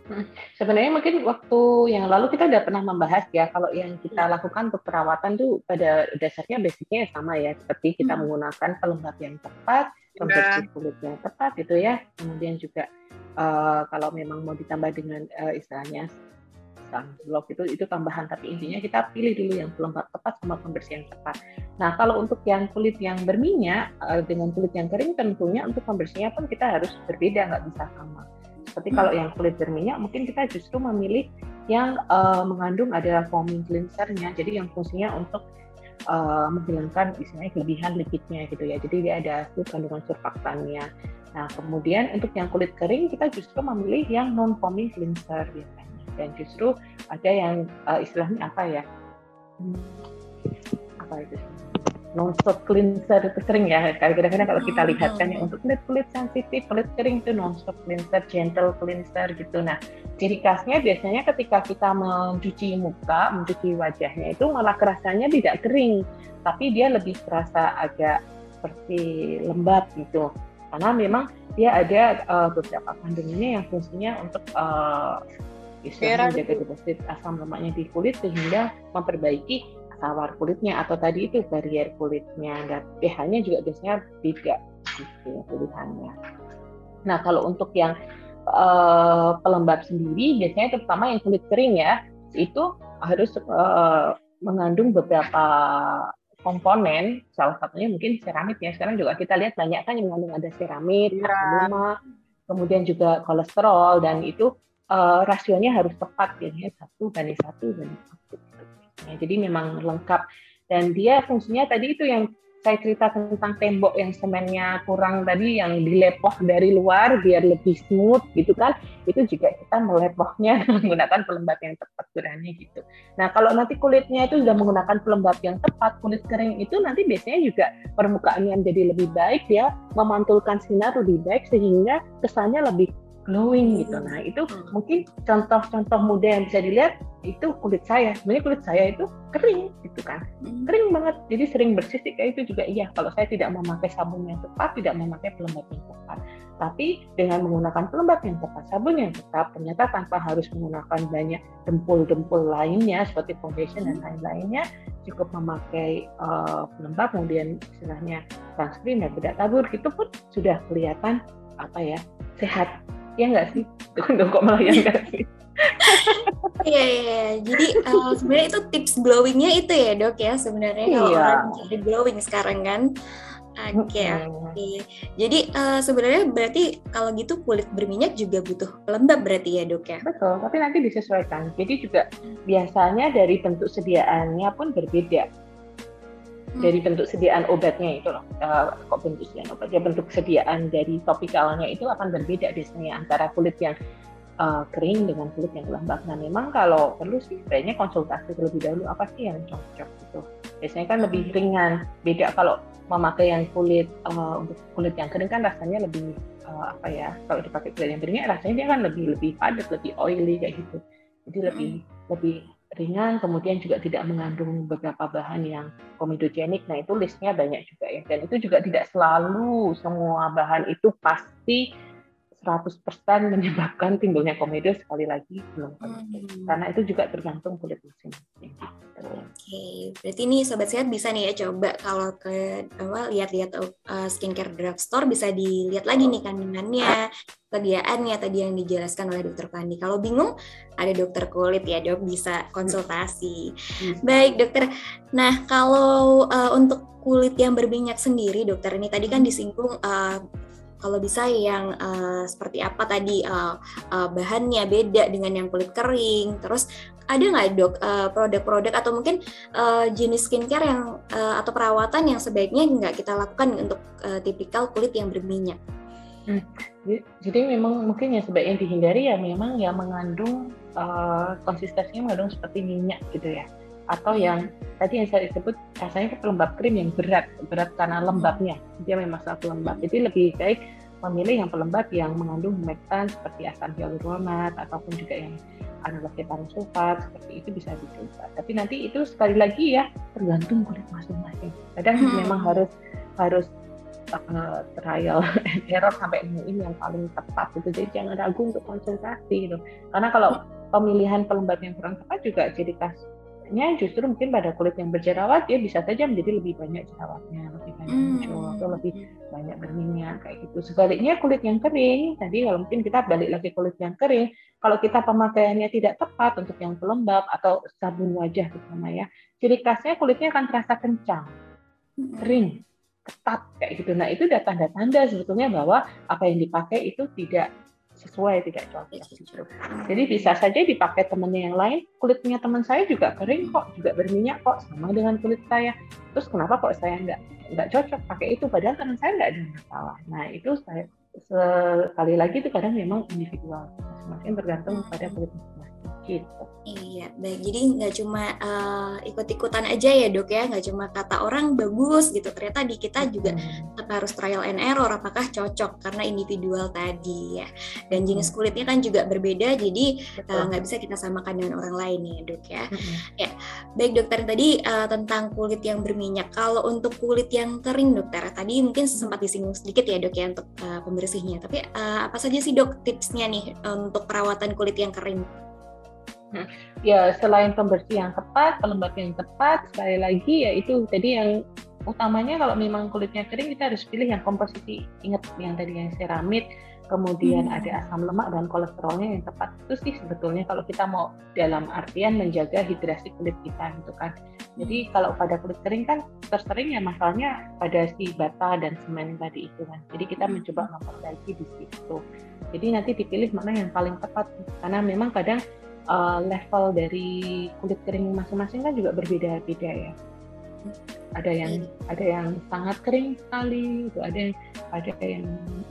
Hmm. Sebenarnya mungkin waktu yang lalu kita sudah pernah membahas ya kalau yang kita hmm. lakukan untuk perawatan tuh pada dasarnya basicnya sama ya seperti kita hmm. menggunakan pelembab yang tepat, pembersih kulit yang tepat itu ya. Kemudian juga uh, kalau memang mau ditambah dengan uh, istilahnya sunblock itu itu tambahan tapi intinya kita pilih dulu yang pelembab tepat sama pembersih yang tepat. Nah kalau untuk yang kulit yang berminyak uh, dengan kulit yang kering tentunya untuk pembersihnya pun kita harus berbeda nggak bisa sama. Seperti kalau yang kulit berminyak, mungkin kita justru memilih yang uh, mengandung adalah foaming cleansernya. Jadi yang fungsinya untuk uh, menghilangkan istilahnya kelebihan lipidnya gitu ya. Jadi dia ada kandungan surfaktannya. Nah kemudian untuk yang kulit kering kita justru memilih yang non foaming cleanser biasanya. Dan justru ada yang uh, istilahnya apa ya? Hmm, apa itu? Non-stop cleanser itu sering ya. Kadang-kadang kalau kita lihat kan ya untuk kulit kulit sensitif kulit kering itu non-stop cleanser gentle cleanser gitu. Nah ciri khasnya biasanya ketika kita mencuci muka mencuci wajahnya itu malah kerasanya tidak kering tapi dia lebih terasa agak seperti lembab gitu. Karena memang dia ada uh, beberapa kandungannya yang fungsinya untuk uh, bisa menjaga deposit asam lemaknya di kulit sehingga memperbaiki sawar kulitnya atau tadi itu barrier kulitnya dan pH-nya juga biasanya tidak gitu pilihannya. Nah kalau untuk yang uh, pelembab sendiri biasanya terutama yang kulit kering ya itu harus uh, mengandung beberapa komponen salah satunya mungkin seramid ya sekarang juga kita lihat banyak kan yang mengandung ada seramid, ya. kemudian juga kolesterol dan itu uh, rasionya harus tepat ya satu banding satu banding satu Ya, jadi memang lengkap. Dan dia fungsinya tadi itu yang saya cerita tentang tembok yang semennya kurang tadi yang dilepoh dari luar biar lebih smooth gitu kan. Itu juga kita melepohnya menggunakan pelembab yang tepat kurangnya gitu. Nah kalau nanti kulitnya itu sudah menggunakan pelembab yang tepat kulit kering itu nanti biasanya juga permukaannya menjadi lebih baik dia memantulkan sinar lebih baik sehingga kesannya lebih glowing gitu. Nah itu hmm. mungkin contoh-contoh muda yang bisa dilihat itu kulit saya. Sebenarnya kulit saya itu kering gitu kan, hmm. kering banget. Jadi sering bersih kayak itu juga iya. Kalau saya tidak memakai sabun yang tepat, tidak memakai pelembab yang tepat. Tapi dengan menggunakan pelembab yang tepat, sabun yang tepat, ternyata tanpa harus menggunakan banyak dempul-dempul lainnya seperti foundation dan lain-lainnya, cukup memakai uh, pelembab kemudian istilahnya sunscreen dan bedak tabur gitu pun sudah kelihatan apa ya sehat ya nggak sih untuk kok malah yang nggak sih Iya, iya, iya. Jadi uh, sebenarnya itu tips glowingnya itu ya dok ya sebenarnya kalau iya. orang jadi glowing sekarang kan. Oke, okay, oke. Okay. Jadi uh, sebenarnya berarti kalau gitu kulit berminyak juga butuh pelembab berarti ya dok ya? Betul, tapi nanti disesuaikan. Jadi juga biasanya dari bentuk sediaannya pun berbeda dari bentuk sediaan obatnya itu loh uh, kok bentuk sediaan obat ya bentuk sediaan dari topikalnya itu akan berbeda biasanya antara kulit yang uh, kering dengan kulit yang lembab. Nah memang kalau perlu sih sebaiknya konsultasi terlebih dahulu apa sih yang cocok gitu. Biasanya kan lebih hmm. ringan. Beda kalau memakai yang kulit uh, untuk kulit yang kering kan rasanya lebih uh, apa ya? Kalau dipakai kulit yang keringnya rasanya dia kan lebih lebih padat, lebih oily kayak gitu. Jadi lebih hmm. lebih ringan, kemudian juga tidak mengandung beberapa bahan yang komedogenik. Nah itu listnya banyak juga ya. Dan itu juga tidak selalu semua bahan itu pasti 100% menyebabkan timbulnya komedo sekali lagi belum hmm. karena itu juga tergantung kulit masing-masing. Oke, berarti ini sobat sehat bisa nih ya coba kalau ke apa lihat-lihat uh, skincare drugstore bisa dilihat lagi nih kandungannya, sediaannya tadi yang dijelaskan oleh dokter Pandi. Kalau bingung ada dokter kulit ya dok bisa konsultasi. Hmm. Baik dokter. Nah kalau uh, untuk kulit yang berminyak sendiri dokter ini tadi kan disinggung uh, kalau bisa yang uh, seperti apa tadi uh, uh, bahannya beda dengan yang kulit kering terus ada nggak dok produk-produk uh, atau mungkin uh, jenis skincare yang uh, atau perawatan yang sebaiknya nggak kita lakukan untuk uh, tipikal kulit yang berminyak? Hmm. Jadi memang mungkin yang sebaiknya dihindari ya memang yang mengandung uh, konsistensinya mengandung seperti minyak gitu ya atau hmm. yang tadi yang saya sebut rasanya pelembab krim yang berat berat karena lembabnya. Dia memang sangat lembab. Jadi lebih baik memilih yang pelembab yang mengandung humektan seperti asam hyaluronat ataupun juga yang analgetan sulfat seperti itu bisa dicoba. Tapi nanti itu sekali lagi ya tergantung kulit masing-masing. Kadang hmm. memang harus harus uh, trial and error sampai nemuin yang paling tepat gitu. Jadi jangan ragu untuk konsultasi gitu. Karena kalau pemilihan pelembab yang kurang tepat juga jadi kasusnya justru mungkin pada kulit yang berjerawat dia bisa saja menjadi lebih banyak jerawatnya lebih banyak hmm. muncul atau lebih banyak berminyak kayak gitu sebaliknya kulit yang kering tadi kalau mungkin kita balik lagi kulit yang kering kalau kita pemakaiannya tidak tepat untuk yang pelembab atau sabun wajah terutama ya ciri khasnya kulitnya akan terasa kencang hmm. kering ketat kayak gitu. Nah itu udah tanda-tanda sebetulnya bahwa apa yang dipakai itu tidak sesuai, tidak cocok gitu. Jadi bisa saja dipakai temennya yang lain, kulitnya teman saya juga kering kok, juga berminyak kok, sama dengan kulit saya. Terus kenapa kok saya nggak nggak cocok pakai itu? Padahal teman saya nggak ada masalah. Nah itu saya sekali lagi itu kadang memang individual, masing-masing tergantung pada kulit masing-masing gitu. Iya, baik. Jadi nggak cuma uh, ikut-ikutan aja ya dok ya, nggak cuma kata orang bagus gitu. Ternyata di kita juga hmm. harus trial and error apakah cocok karena individual tadi ya. Dan jenis kulitnya kan juga berbeda, jadi eh, nggak uh, bisa kita samakan dengan orang lain ya dok ya. Hmm. Ya, baik dokter tadi uh, tentang kulit yang berminyak. Kalau untuk kulit yang kering dokter, tadi mungkin sempat disinggung sedikit ya dok ya untuk uh, pembersihnya. Tapi uh, apa saja sih dok tipsnya nih untuk perawatan kulit yang kering? Ya selain pembersih yang tepat, pelembab yang tepat, sekali lagi ya itu tadi yang utamanya kalau memang kulitnya kering kita harus pilih yang komposisi. Ingat yang tadi yang seramid kemudian hmm. ada asam lemak dan kolesterolnya yang tepat. Itu sih sebetulnya kalau kita mau dalam artian menjaga hidrasi kulit kita gitu kan. Jadi kalau pada kulit kering kan tersering ya masalahnya pada si bata dan semen tadi itu kan. Jadi kita hmm. mencoba memperbaiki di situ. Jadi nanti dipilih mana yang paling tepat. Karena memang kadang uh, level dari kulit kering masing-masing kan juga berbeda-beda ya. Ada yang hmm. ada yang sangat kering sekali, itu ada yang ada yang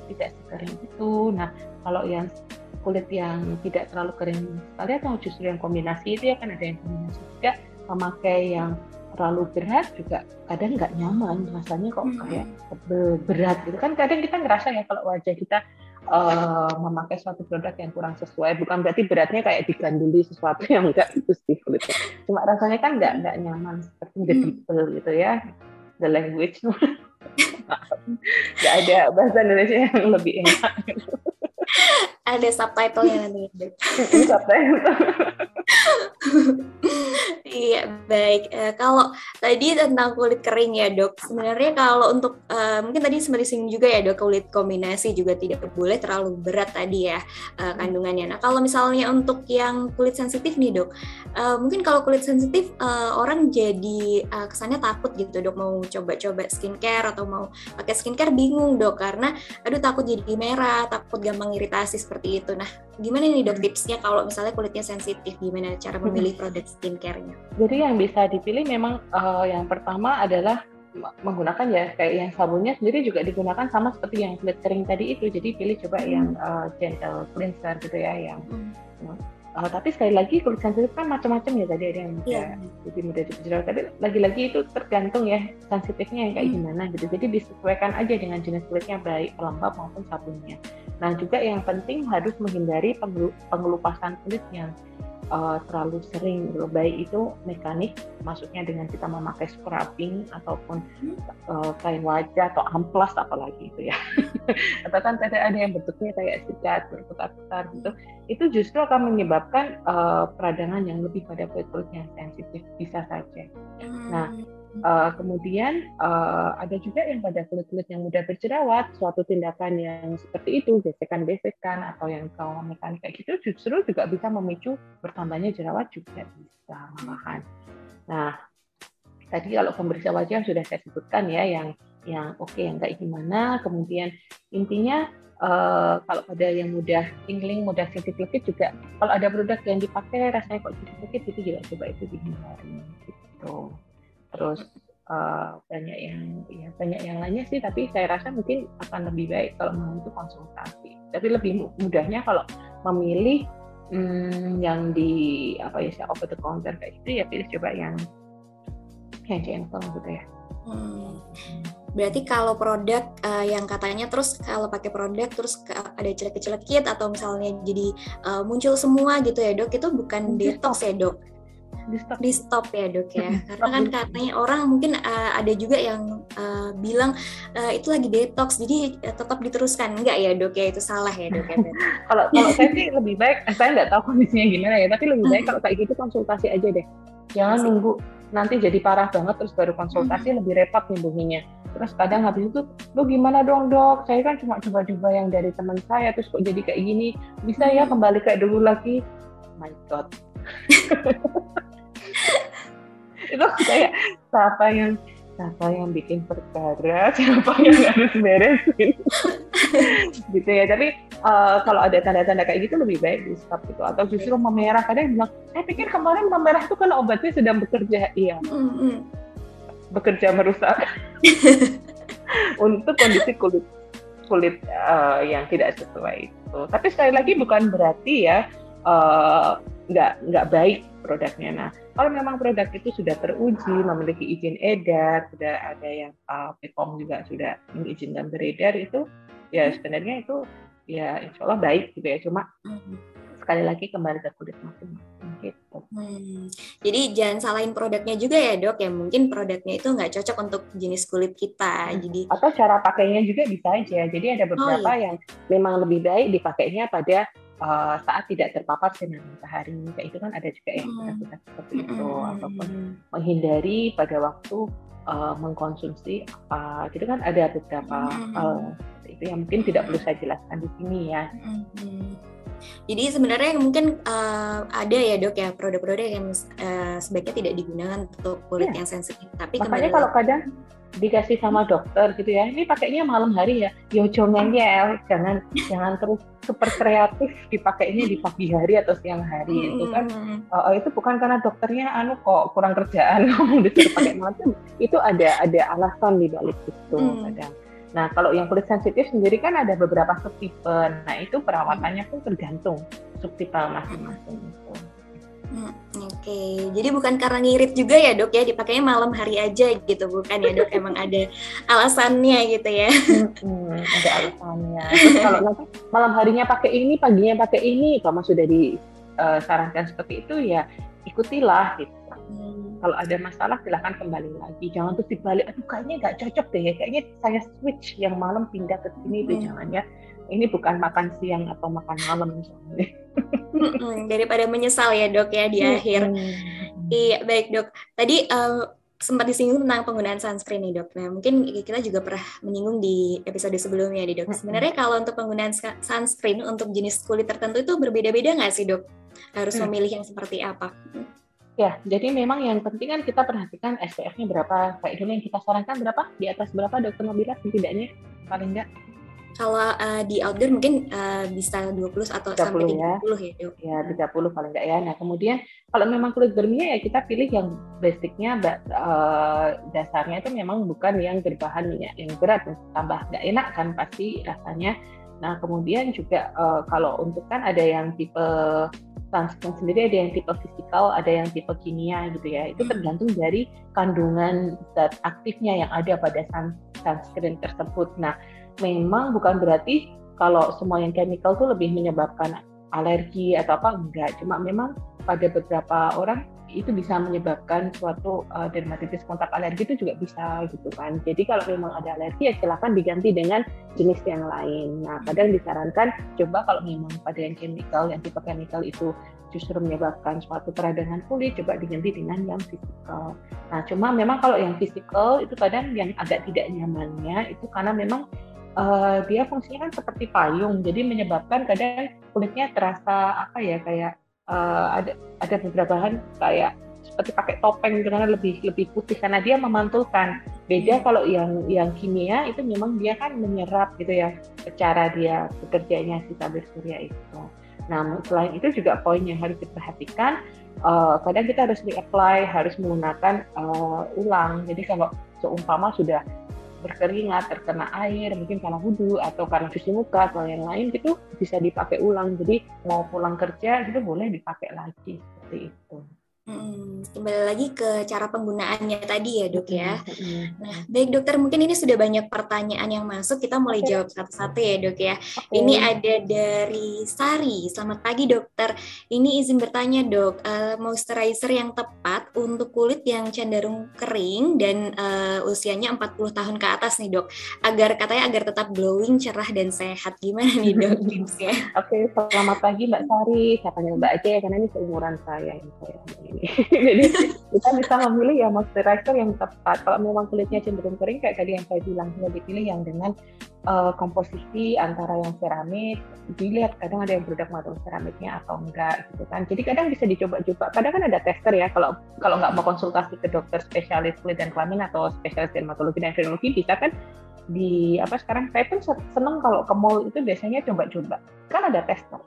tidak sekering itu. Nah, kalau yang kulit yang tidak terlalu kering sekali atau justru yang kombinasi itu ya kan ada yang kombinasi juga memakai yang terlalu berat juga kadang nggak nyaman rasanya kok hmm. kayak berat gitu kan kadang kita ngerasa ya kalau wajah kita uh, memakai suatu produk yang kurang sesuai. Bukan berarti beratnya kayak diganduli sesuatu yang enggak itu sih kulitnya cuma rasanya kan enggak enggak nyaman seperti the hmm. people gitu ya. The language. Nggak ada bahasa Indonesia yang lebih enak ada subtitlenya nanti. Subtitle. Iya baik. Uh, kalau tadi tentang kulit kering ya dok, sebenarnya kalau untuk uh, mungkin tadi sempat disinggung juga ya dok kulit kombinasi juga tidak boleh terlalu berat tadi ya uh, kandungannya. Nah kalau misalnya untuk yang kulit sensitif nih dok, uh, mungkin kalau kulit sensitif uh, orang jadi uh, kesannya takut gitu dok. Mau coba-coba skincare atau mau pakai skincare bingung dok. Karena aduh takut jadi merah, takut gampang iritasi seperti itu. Nah gimana nih dok tipsnya kalau misalnya kulitnya sensitif gimana cara memilih produk skincare-nya? Jadi yang bisa dipilih memang uh, yang pertama adalah menggunakan ya kayak yang sabunnya sendiri juga digunakan sama seperti yang kulit kering tadi itu. Jadi pilih coba hmm. yang uh, gentle cleanser gitu ya yang hmm. Uh, tapi sekali lagi kulit sensitif kan macam-macam ya tadi ada yang mudah, yeah. jadi mudah dijerat. Tapi lagi-lagi itu tergantung ya sensitifnya yang kayak hmm. gimana gitu. Jadi disesuaikan aja dengan jenis kulitnya baik pelembab maupun sabunnya. Nah juga yang penting harus menghindari pengelupasan kulit yang uh, terlalu sering baik itu mekanik maksudnya dengan kita memakai scrubbing ataupun uh, kain wajah atau amplas apalagi itu ya. Atau kan ada yang bentuknya kayak sikat berputar-putar gitu. Itu justru akan menyebabkan uh, peradangan yang lebih pada kulit yang sensitif bisa saja. Nah Uh, kemudian uh, ada juga yang pada kulit-kulit yang mudah berjerawat, suatu tindakan yang seperti itu, gesekan-gesekan atau yang trauma mekanik kayak gitu justru juga bisa memicu bertambahnya jerawat juga bisa malahan. Nah, tadi kalau pembersih wajah sudah saya sebutkan ya yang yang oke okay, yang kayak gimana, kemudian intinya uh, kalau ada yang mudah tingling, mudah sensitif juga kalau ada produk yang dipakai rasanya kok sedikit itu juga coba itu dihindari gitu terus uh, banyak yang ya banyak yang lainnya sih tapi saya rasa mungkin akan lebih baik kalau mau itu konsultasi tapi lebih mudahnya kalau memilih hmm, yang di apa ya over the counter kayak gitu ya pilih coba yang yang gentle gitu ya hmm. Berarti kalau produk uh, yang katanya terus kalau pakai produk terus ada celek-celekit atau misalnya jadi uh, muncul semua gitu ya dok, itu bukan detox ya dok? Di stop. Di stop ya dok ya. Karena kan katanya orang mungkin uh, ada juga yang uh, bilang uh, itu lagi detox jadi uh, tetap diteruskan. Enggak ya dok ya? Itu salah ya dok ya kalau kalau saya sih lebih baik saya nggak tahu kondisinya gimana ya tapi lebih baik hmm. kalau kayak gitu konsultasi aja deh. Jangan Masih. nunggu nanti jadi parah banget terus baru konsultasi hmm. lebih repot nyembuhinnya terus kadang habis itu lu gimana dong dok? Saya kan cuma coba-coba yang dari teman saya terus kok jadi kayak gini? Bisa ya hmm. kembali kayak dulu lagi? My god itu kayak siapa yang siapa yang bikin perkara, siapa yang harus beresin, gitu ya. Tapi uh, kalau ada tanda-tanda kayak gitu lebih baik di stop gitu. Atau justru memerah, kadang bilang, saya pikir kemarin memerah itu kan obatnya sedang bekerja, iya, mm-hmm. bekerja merusak untuk kondisi kulit kulit uh, yang tidak sesuai itu. Tapi sekali lagi bukan berarti ya uh, nggak nggak baik produknya. Nah, kalau memang produk itu sudah teruji, memiliki izin edar, sudah ada yang uh, juga sudah mengizinkan beredar itu, ya sebenarnya itu ya insya Allah baik gitu ya. Cuma sekali lagi kembali ke kulit masing-masing gitu. Hmm. Jadi jangan salahin produknya juga ya dok ya mungkin produknya itu nggak cocok untuk jenis kulit kita. Hmm. Jadi atau cara pakainya juga bisa aja. Jadi ada oh, beberapa oh, iya. yang memang lebih baik dipakainya pada uh, saat tidak terpapar sinar matahari kayak itu kan ada juga yang kita hmm. kita seperti itu hmm. ataupun menghindari pada waktu uh, mengkonsumsi apa gitu kan ada beberapa hmm. hal itu yang mungkin tidak perlu saya jelaskan di sini ya. Hmm. Jadi sebenarnya mungkin uh, ada ya dok ya produk-produk yang uh, sebaiknya tidak digunakan untuk kulit ya. yang sensitif. Tapi makanya kalau kadang dikasih sama dokter gitu ya, ini pakainya malam hari ya, yo ya, jangan jangan terus super kreatif dipakainya di pagi hari atau siang hari hmm. itu kan uh, itu bukan karena dokternya anu kok kurang kerjaan ngomong disuruh pakai malam itu ada ada alasan di balik itu hmm. kadang. Nah, kalau yang kulit sensitif sendiri kan ada beberapa subtipe. Nah, itu perawatannya pun tergantung subtipe masing-masing itu. Hmm, Oke, okay. jadi bukan karena ngirit juga ya dok ya, dipakainya malam hari aja gitu, bukan ya dok? Emang ada alasannya gitu ya? Hmm, ada alasannya. Terus kalau nanti malam harinya pakai ini, paginya pakai ini, kalau sudah disarankan seperti itu ya ikutilah gitu. Hmm. Kalau ada masalah silahkan kembali lagi. Jangan terus dibalik, aduh kayaknya nggak cocok deh, kayaknya saya switch yang malam pindah ke sini itu hmm. jangan ya ini bukan makan siang atau makan malam misalnya. Daripada menyesal ya dok ya di akhir. Iya baik dok. Tadi uh, sempat disinggung tentang penggunaan sunscreen nih dok. Nah mungkin kita juga pernah menyinggung di episode sebelumnya nih dok. Sebenarnya kalau untuk penggunaan sunscreen untuk jenis kulit tertentu itu berbeda-beda nggak sih dok? Harus hmm. memilih yang seperti apa? Ya, jadi memang yang penting kan kita perhatikan SPF-nya berapa. Kayak dulu yang kita sarankan berapa? Di atas berapa dokter Nabila setidaknya? Paling enggak kalau uh, di outdoor mungkin uh, bisa 20 atau 30 sampai 30 ya, ya. Ya 30 paling enggak ya. Nah kemudian kalau memang kulit berminyak ya kita pilih yang basicnya uh, dasarnya itu memang bukan yang berbahan minyak yang berat. Tambah nggak enak kan pasti rasanya. Nah kemudian juga uh, kalau untuk kan ada yang tipe sunscreen sendiri ada yang tipe fisikal, ada yang tipe kimia gitu ya. Itu hmm. tergantung dari kandungan zat aktifnya yang ada pada sun, sunscreen tersebut. Nah, memang bukan berarti kalau semua yang chemical tuh lebih menyebabkan alergi atau apa enggak. Cuma memang pada beberapa orang itu bisa menyebabkan suatu uh, dermatitis kontak alergi itu juga bisa gitu kan. Jadi kalau memang ada alergi ya silakan diganti dengan jenis yang lain. Nah kadang disarankan coba kalau memang pada yang chemical yang tipe chemical itu justru menyebabkan suatu peradangan kulit coba diganti dengan yang fisikal. Nah, cuma memang kalau yang fisikal itu kadang yang agak tidak nyamannya itu karena memang uh, dia fungsinya kan seperti payung, jadi menyebabkan kadang kulitnya terasa apa ya kayak uh, ada ada beberapa bahan kayak seperti pakai topeng karena lebih lebih putih karena dia memantulkan. Beda hmm. kalau yang yang kimia itu memang dia kan menyerap gitu ya cara dia bekerjanya si tabir surya itu. Nah selain itu juga poin yang harus diperhatikan. Uh, kadang kita harus reapply, harus menggunakan uh, ulang. Jadi kalau seumpama sudah berkeringat, terkena air, mungkin karena wudhu atau karena cuci muka atau yang lain itu bisa dipakai ulang. Jadi mau pulang kerja itu boleh dipakai lagi seperti itu. Hmm, kembali lagi ke cara penggunaannya tadi ya dok ya. Nah baik dokter mungkin ini sudah banyak pertanyaan yang masuk kita mulai okay. jawab satu-satu ya dok ya. Okay. Ini ada dari Sari. Selamat pagi dokter. Ini izin bertanya dok, uh, moisturizer yang tepat untuk kulit yang cenderung kering dan uh, usianya 40 tahun ke atas nih dok. Agar katanya agar tetap glowing, cerah dan sehat. Gimana nih dok tipsnya? Oke, okay, selamat pagi Mbak Sari. Saya panggil Mbak aja ya karena ini seumuran saya. saya Jadi kita bisa memilih ya moisturizer yang tepat. Kalau memang kulitnya cenderung kering kayak tadi yang saya bilang, bisa dipilih yang dengan uh, komposisi antara yang seramik, dilihat kadang ada yang produk material seramiknya atau enggak gitu kan. Jadi kadang bisa dicoba-coba. Kadang kan ada tester ya kalau kalau nggak mau konsultasi ke dokter spesialis kulit dan kelamin atau spesialis dermatologi dan venerologi bisa kan di apa sekarang saya pun seneng kalau ke mall itu biasanya coba-coba kan ada tester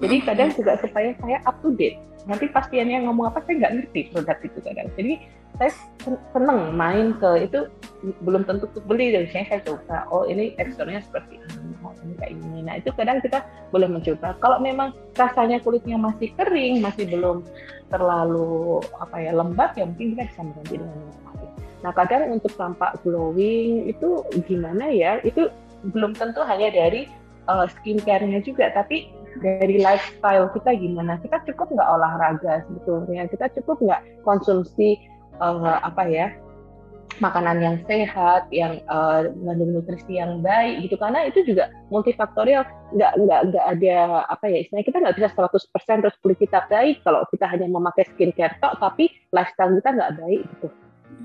jadi kadang juga supaya saya up to date. Nanti pastiannya ngomong apa saya nggak ngerti produk itu kadang. Jadi saya seneng main ke itu belum tentu untuk beli. Dari saya saya coba oh ini teksturnya seperti ini oh ini kayak ini nah itu kadang kita boleh mencoba. Kalau memang rasanya kulitnya masih kering masih belum terlalu apa ya lembab ya mungkin kita bisa mengganti dengan yang lain. Nah kadang untuk tampak glowing itu gimana ya? Itu belum tentu hanya dari uh, skincare-nya juga tapi dari lifestyle kita gimana kita cukup nggak olahraga sebetulnya kita cukup nggak konsumsi uh, apa ya makanan yang sehat, yang uh, mengandung nutrisi yang baik gitu karena itu juga multifaktorial nggak nggak nggak ada apa ya istilahnya kita nggak bisa 100% terus kulit kita baik kalau kita hanya memakai skincare tok tapi lifestyle kita nggak baik gitu.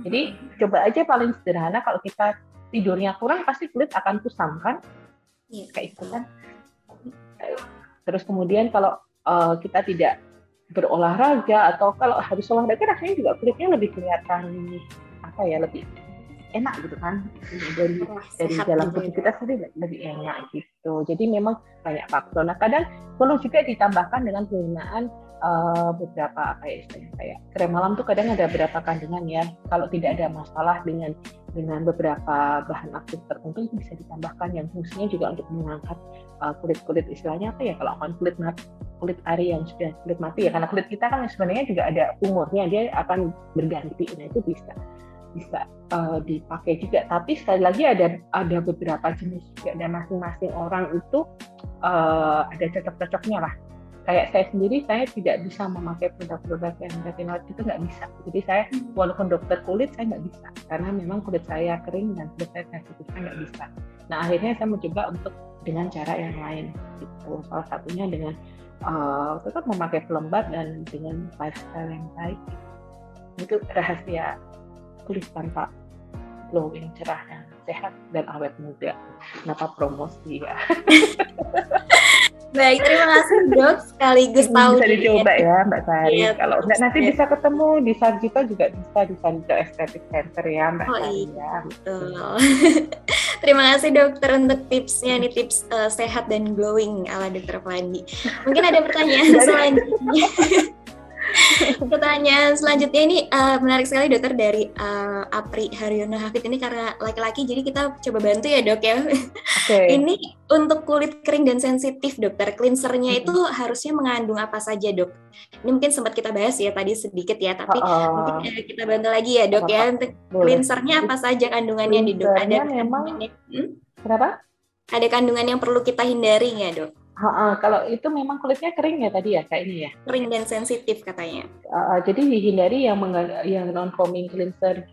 Jadi coba aja paling sederhana kalau kita tidurnya kurang pasti kulit akan kusam kan? Iya. Kayak itu kan. Terus kemudian kalau uh, kita tidak berolahraga atau kalau habis olahraga rasanya juga kulitnya lebih kelihatan apa ya lebih enak gitu kan? Dari oh, dari dalam tubuh kita sendiri lebih enak gitu. Jadi memang banyak faktor. Nah kadang perlu juga ditambahkan dengan penggunaan uh, beberapa apa ya istilahnya kayak krem malam tuh kadang ada beberapa kandungan ya. Kalau tidak ada masalah dengan dengan beberapa bahan aktif tertentu itu bisa ditambahkan yang fungsinya juga untuk mengangkat uh, kulit-kulit istilahnya apa ya kalau akan kulit mati, kulit ari yang sudah kulit mati ya karena kulit kita kan sebenarnya juga ada umurnya dia akan berganti nah itu bisa bisa uh, dipakai juga. Tapi sekali lagi ada ada beberapa jenis juga dan masing-masing orang itu uh, ada cocok-cocoknya lah kayak saya sendiri saya tidak bisa memakai produk-produk yang retinoid itu nggak bisa. Jadi saya walaupun dokter kulit saya nggak bisa. Karena memang kulit saya kering dan kulit saya sensitif saya nggak bisa. Nah akhirnya saya mencoba untuk dengan cara yang lain gitu. Salah satunya dengan uh, tetap memakai pelembab dan dengan lifestyle yang baik. Itu rahasia kulit tanpa glowing cerah dan sehat dan awet muda. Kenapa promosi ya Baik, terima kasih dok. Sekaligus tahu bisa dicoba ya Mbak Sari. Ya, Kalau enggak nanti ya. bisa ketemu di Sarjito juga bisa di Sarjito Estetik Center ya Mbak oh, Sari. Iya, betul. terima kasih dokter untuk tipsnya nih tips uh, sehat dan glowing ala dokter Fandi. Mungkin ada pertanyaan selanjutnya. Pertanyaan selanjutnya ini uh, menarik sekali dokter dari uh, Apri Haryono Hafid ini karena laki-laki jadi kita coba bantu ya dok ya. Okay. ini untuk kulit kering dan sensitif dokter cleansernya itu harusnya mengandung apa saja dok? Ini mungkin sempat kita bahas ya tadi sedikit ya tapi uh, mungkin uh, kita bantu lagi ya dok ya untuk cleansernya apa saja kandungannya di dok? Ada memang hmm? Kenapa? Ada kandungan yang perlu kita hindari ya dok? Ha -ha, kalau itu memang kulitnya kering ya tadi ya kayak ini ya. Kering dan sensitif katanya. Uh, jadi dihindari yang yang non foaming cleanser.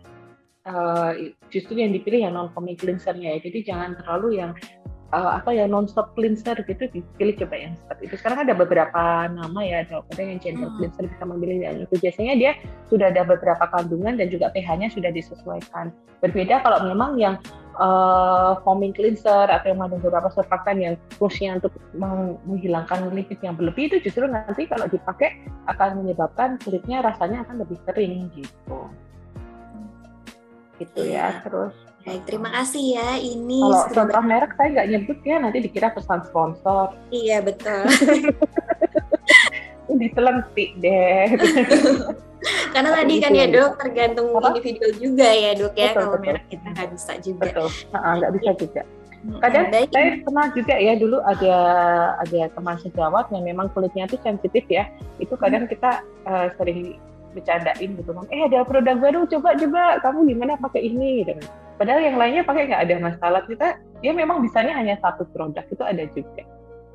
Uh, justru yang dipilih yang non foaming cleansernya ya. Jadi jangan terlalu yang uh, apa ya non stop cleanser gitu dipilih coba yang seperti itu. Sekarang ada beberapa nama ya, ada yang gentle hmm. cleanser bisa memilih yang itu. Biasanya dia sudah ada beberapa kandungan dan juga pH-nya sudah disesuaikan. Berbeda kalau memang yang uh, foaming cleanser atau yang mengandung beberapa surfaktan yang fungsinya untuk menghilangkan lipid yang berlebih itu justru nanti kalau dipakai akan menyebabkan kulitnya rasanya akan lebih kering gitu. Gitu ya. Iya. Terus Baik, terima kasih ya. Ini kalau contoh merek saya nggak nyebut ya, nanti dikira pesan sponsor. Iya betul. Ditelentik deh. Karena tadi kan ya dok tergantung Apa? individu juga ya dok ya kalau merek kita nggak bisa juga. Betul, nggak bisa juga. Kadang Baik. saya pernah juga ya dulu ada ada teman sejawat yang memang kulitnya itu sensitif ya. Itu kadang kita uh, sering bercandain gitu kan. Eh ada produk baru coba coba kamu gimana pakai ini gitu kan. Padahal yang lainnya pakai nggak ada masalah kita. Dia memang bisanya hanya satu produk itu ada juga.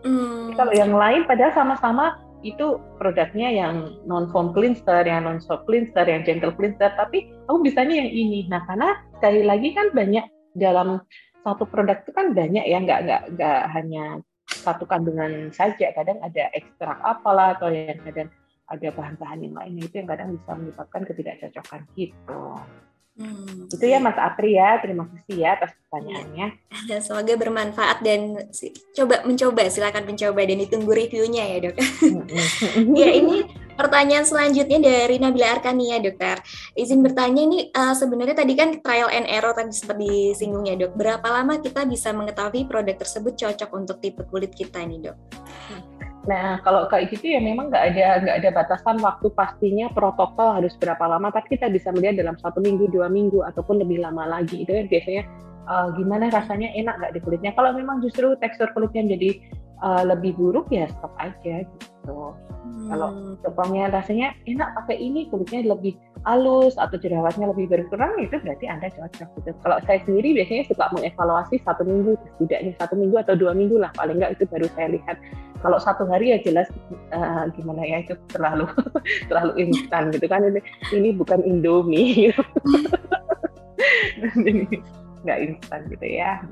Hmm. Kalau yang lain padahal sama-sama itu produknya yang non foam cleanser, yang non soap cleanser, yang gentle cleanser, tapi aku bisanya yang ini. Nah, karena sekali lagi kan banyak dalam satu produk itu kan banyak ya, nggak nggak nggak hanya satu kandungan saja. Kadang ada ekstrak apalah atau yang kadang ada bahan-bahan yang lainnya itu yang kadang bisa menyebabkan ketidakcocokan gitu. Hmm. Itu ya Mas Apri ya, terima kasih ya atas pertanyaannya. Ya, semoga bermanfaat dan coba mencoba, silakan mencoba dan ditunggu reviewnya ya dok. ya ini pertanyaan selanjutnya dari Nabila Arkania dokter. Izin bertanya ini uh, sebenarnya tadi kan trial and error tadi sempat disinggung ya dok. Berapa lama kita bisa mengetahui produk tersebut cocok untuk tipe kulit kita nih dok? Hmm. Nah, kalau kayak gitu ya memang nggak ada nggak ada batasan waktu pastinya protokol harus berapa lama, tapi kita bisa melihat dalam satu minggu, dua minggu ataupun lebih lama lagi. Itu kan biasanya uh, gimana rasanya enak nggak di kulitnya. Kalau memang justru tekstur kulitnya jadi uh, lebih buruk ya stop aja gitu. Hmm. Kalau contohnya rasanya enak pakai ini kulitnya lebih halus atau jerawatnya lebih berkurang itu berarti anda cocok gitu. Kalau saya sendiri biasanya suka mengevaluasi satu minggu setidaknya satu minggu atau dua minggu lah paling nggak itu baru saya lihat kalau satu hari ya jelas uh, gimana ya itu terlalu terlalu instan gitu kan ini ini bukan Indomie gitu. nggak instan gitu ya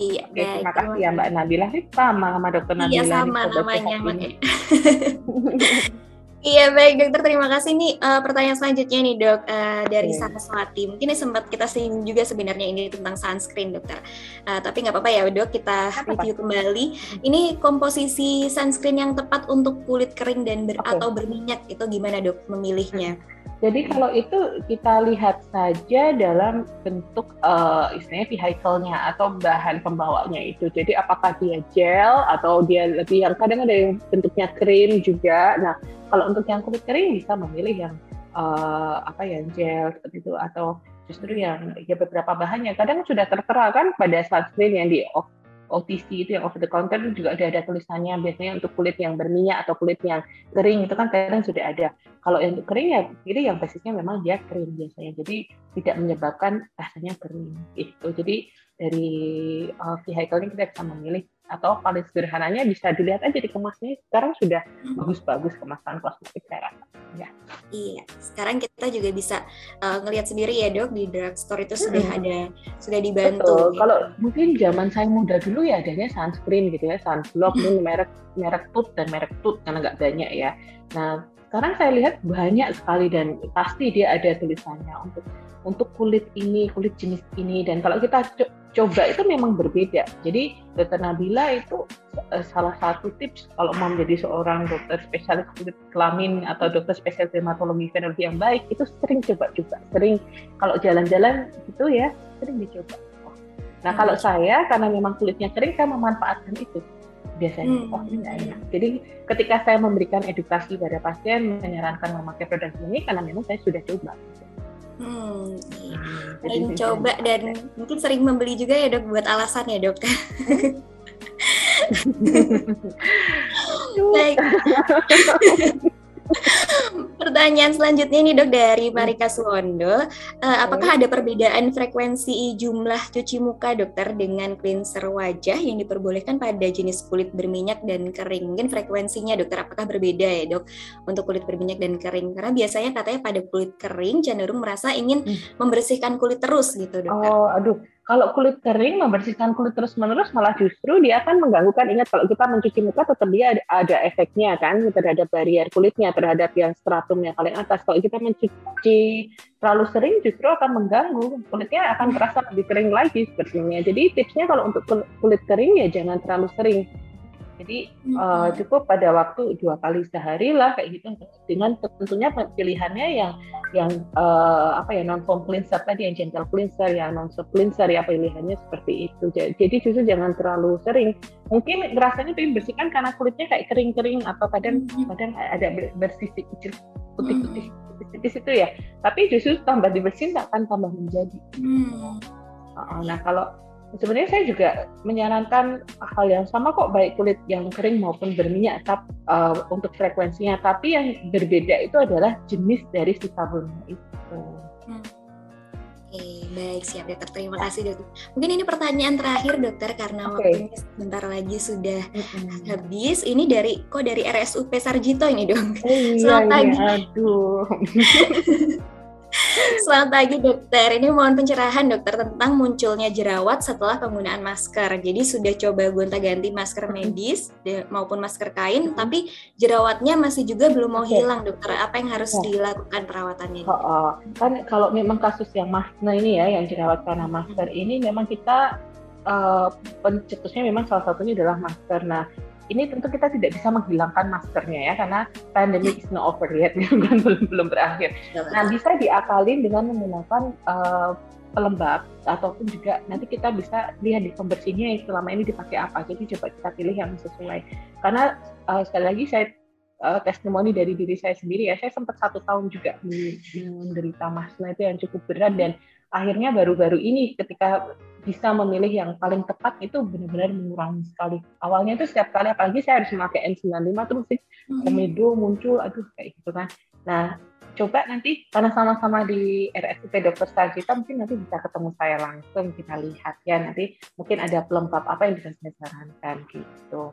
Iya, Oke, terima kasih ya Mbak Nabila. Sama sama Dokter Nabila. Iya, sama namanya. Iya baik dokter terima kasih nih uh, pertanyaan selanjutnya nih dok uh, dari okay. Saraswati mungkin ini sempat kita singgung juga sebenarnya ini tentang sunscreen dokter uh, tapi nggak apa-apa ya dok kita apa? review kembali ini komposisi sunscreen yang tepat untuk kulit kering dan ber okay. atau berminyak itu gimana dok memilihnya? Jadi kalau itu kita lihat saja dalam bentuk uh, istilahnya vehicle-nya atau bahan pembawanya itu. Jadi apakah dia gel atau dia lebih yang kadang ada yang bentuknya krim juga. Nah kalau untuk yang kulit kering bisa memilih yang uh, apa ya gel seperti itu atau justru yang ya beberapa bahannya kadang sudah tertera kan pada sunscreen yang di OTC itu yang over the counter itu juga ada ada tulisannya biasanya untuk kulit yang berminyak atau kulit yang kering itu kan kadang sudah ada. Kalau yang untuk kering ya ini yang basisnya memang dia kering biasanya. Jadi tidak menyebabkan rasanya kering itu. Jadi dari uh, vehicle ini kita bisa memilih atau paling sederhananya bisa dilihat aja di kemasnya sekarang sudah hmm. bagus-bagus kemasan kosmetik saya rasa ya iya sekarang kita juga bisa uh, ngelihat sendiri ya dok di drugstore itu sudah hmm. ada sudah dibantu Betul. Gitu. kalau mungkin zaman saya muda dulu ya adanya sunscreen gitu ya sunblock hmm. merek merek tut dan merek tut karena nggak banyak ya nah sekarang saya lihat banyak sekali dan pasti dia ada tulisannya untuk untuk kulit ini kulit jenis ini dan kalau kita coba itu memang berbeda. Jadi dokter Nabila itu uh, salah satu tips kalau mau menjadi seorang dokter spesialis kulit kelamin atau dokter spesialis dermatologi venerologi yang baik itu sering coba juga, sering kalau jalan-jalan gitu ya sering dicoba. Nah kalau hmm. saya karena memang kulitnya kering saya memanfaatkan itu biasanya hmm. oh ini enak. Jadi ketika saya memberikan edukasi pada pasien menyarankan memakai produk ini karena memang saya sudah coba. Hmm, iya. sering coba dan mungkin sering membeli juga ya dok buat alasan ya dok. Baik. Pertanyaan selanjutnya ini dok dari hmm. Marika Suwondo. Uh, apakah ada perbedaan frekuensi jumlah cuci muka dokter dengan cleanser wajah yang diperbolehkan pada jenis kulit berminyak dan kering? Mungkin frekuensinya dokter apakah berbeda ya dok untuk kulit berminyak dan kering? Karena biasanya katanya pada kulit kering cenderung merasa ingin hmm. membersihkan kulit terus gitu dokter. Oh aduh kalau kulit kering membersihkan kulit terus-menerus malah justru dia akan mengganggukan. Ingat kalau kita mencuci muka tetap dia ada, ada efeknya kan terhadap barrier kulitnya terhadap yang stratum yang paling atas. Kalau kita mencuci terlalu sering justru akan mengganggu kulitnya akan terasa lebih kering lagi sepertinya. Jadi tipsnya kalau untuk kulit kering ya jangan terlalu sering jadi uh, cukup pada waktu dua kali sehari lah kayak gitu dengan tentunya pilihannya yang yang uh, apa ya non foam cleanser tadi yang gentle cleanser yang non soap cleanser ya pilihannya seperti itu. Jadi justru jangan terlalu sering. Mungkin rasanya pengen bersihkan karena kulitnya kayak kering-kering atau kadang kadang ada bersih kecil putih-putih di situ ya. Tapi justru tambah dibersihin akan tambah menjadi. Hmm. Nah kalau sebenarnya saya juga menyarankan hal yang sama kok baik kulit yang kering maupun berminyak tap, uh, untuk frekuensinya tapi yang berbeda itu adalah jenis dari si sabunnya itu. Hmm. Oke, baik siap dokter. Terima kasih dokter. Mungkin ini pertanyaan terakhir dokter karena okay. waktunya sebentar lagi sudah mm-hmm. habis. Ini dari kok dari RSUP Sarjito ini dong. Oh, iya, Selamat iya, pagi. Aduh. Selamat pagi dokter. Ini mohon pencerahan dokter tentang munculnya jerawat setelah penggunaan masker. Jadi sudah coba gonta-ganti masker medis maupun masker kain, tapi jerawatnya masih juga belum mau hilang dokter. Apa yang harus dilakukan perawatannya? Oh, oh. Kan kalau memang kasus yang masker ini ya, yang jerawat karena masker ini memang kita uh, pencetusnya memang salah satunya adalah masker. Nah, ini tentu kita tidak bisa menghilangkan maskernya ya karena pandemic is not over yet kan belum belum berakhir. Nah bisa diakalin dengan menggunakan uh, pelembab ataupun juga nanti kita bisa lihat di pembersihnya yang selama ini dipakai apa. Jadi coba kita pilih yang sesuai. Karena uh, sekali lagi saya uh, testimoni dari diri saya sendiri ya, saya sempat satu tahun juga menderita masna itu yang cukup berat dan akhirnya baru-baru ini ketika bisa memilih yang paling tepat itu benar-benar mengurangi sekali. Awalnya itu setiap kali apalagi saya harus memakai N95 terus sih hmm. komedo muncul aduh kayak gitu kan. Nah, coba nanti karena sama-sama di RSUP Dokter Sarjita mungkin nanti bisa ketemu saya langsung kita lihat ya nanti mungkin ada pelengkap apa yang bisa saya sarankan gitu.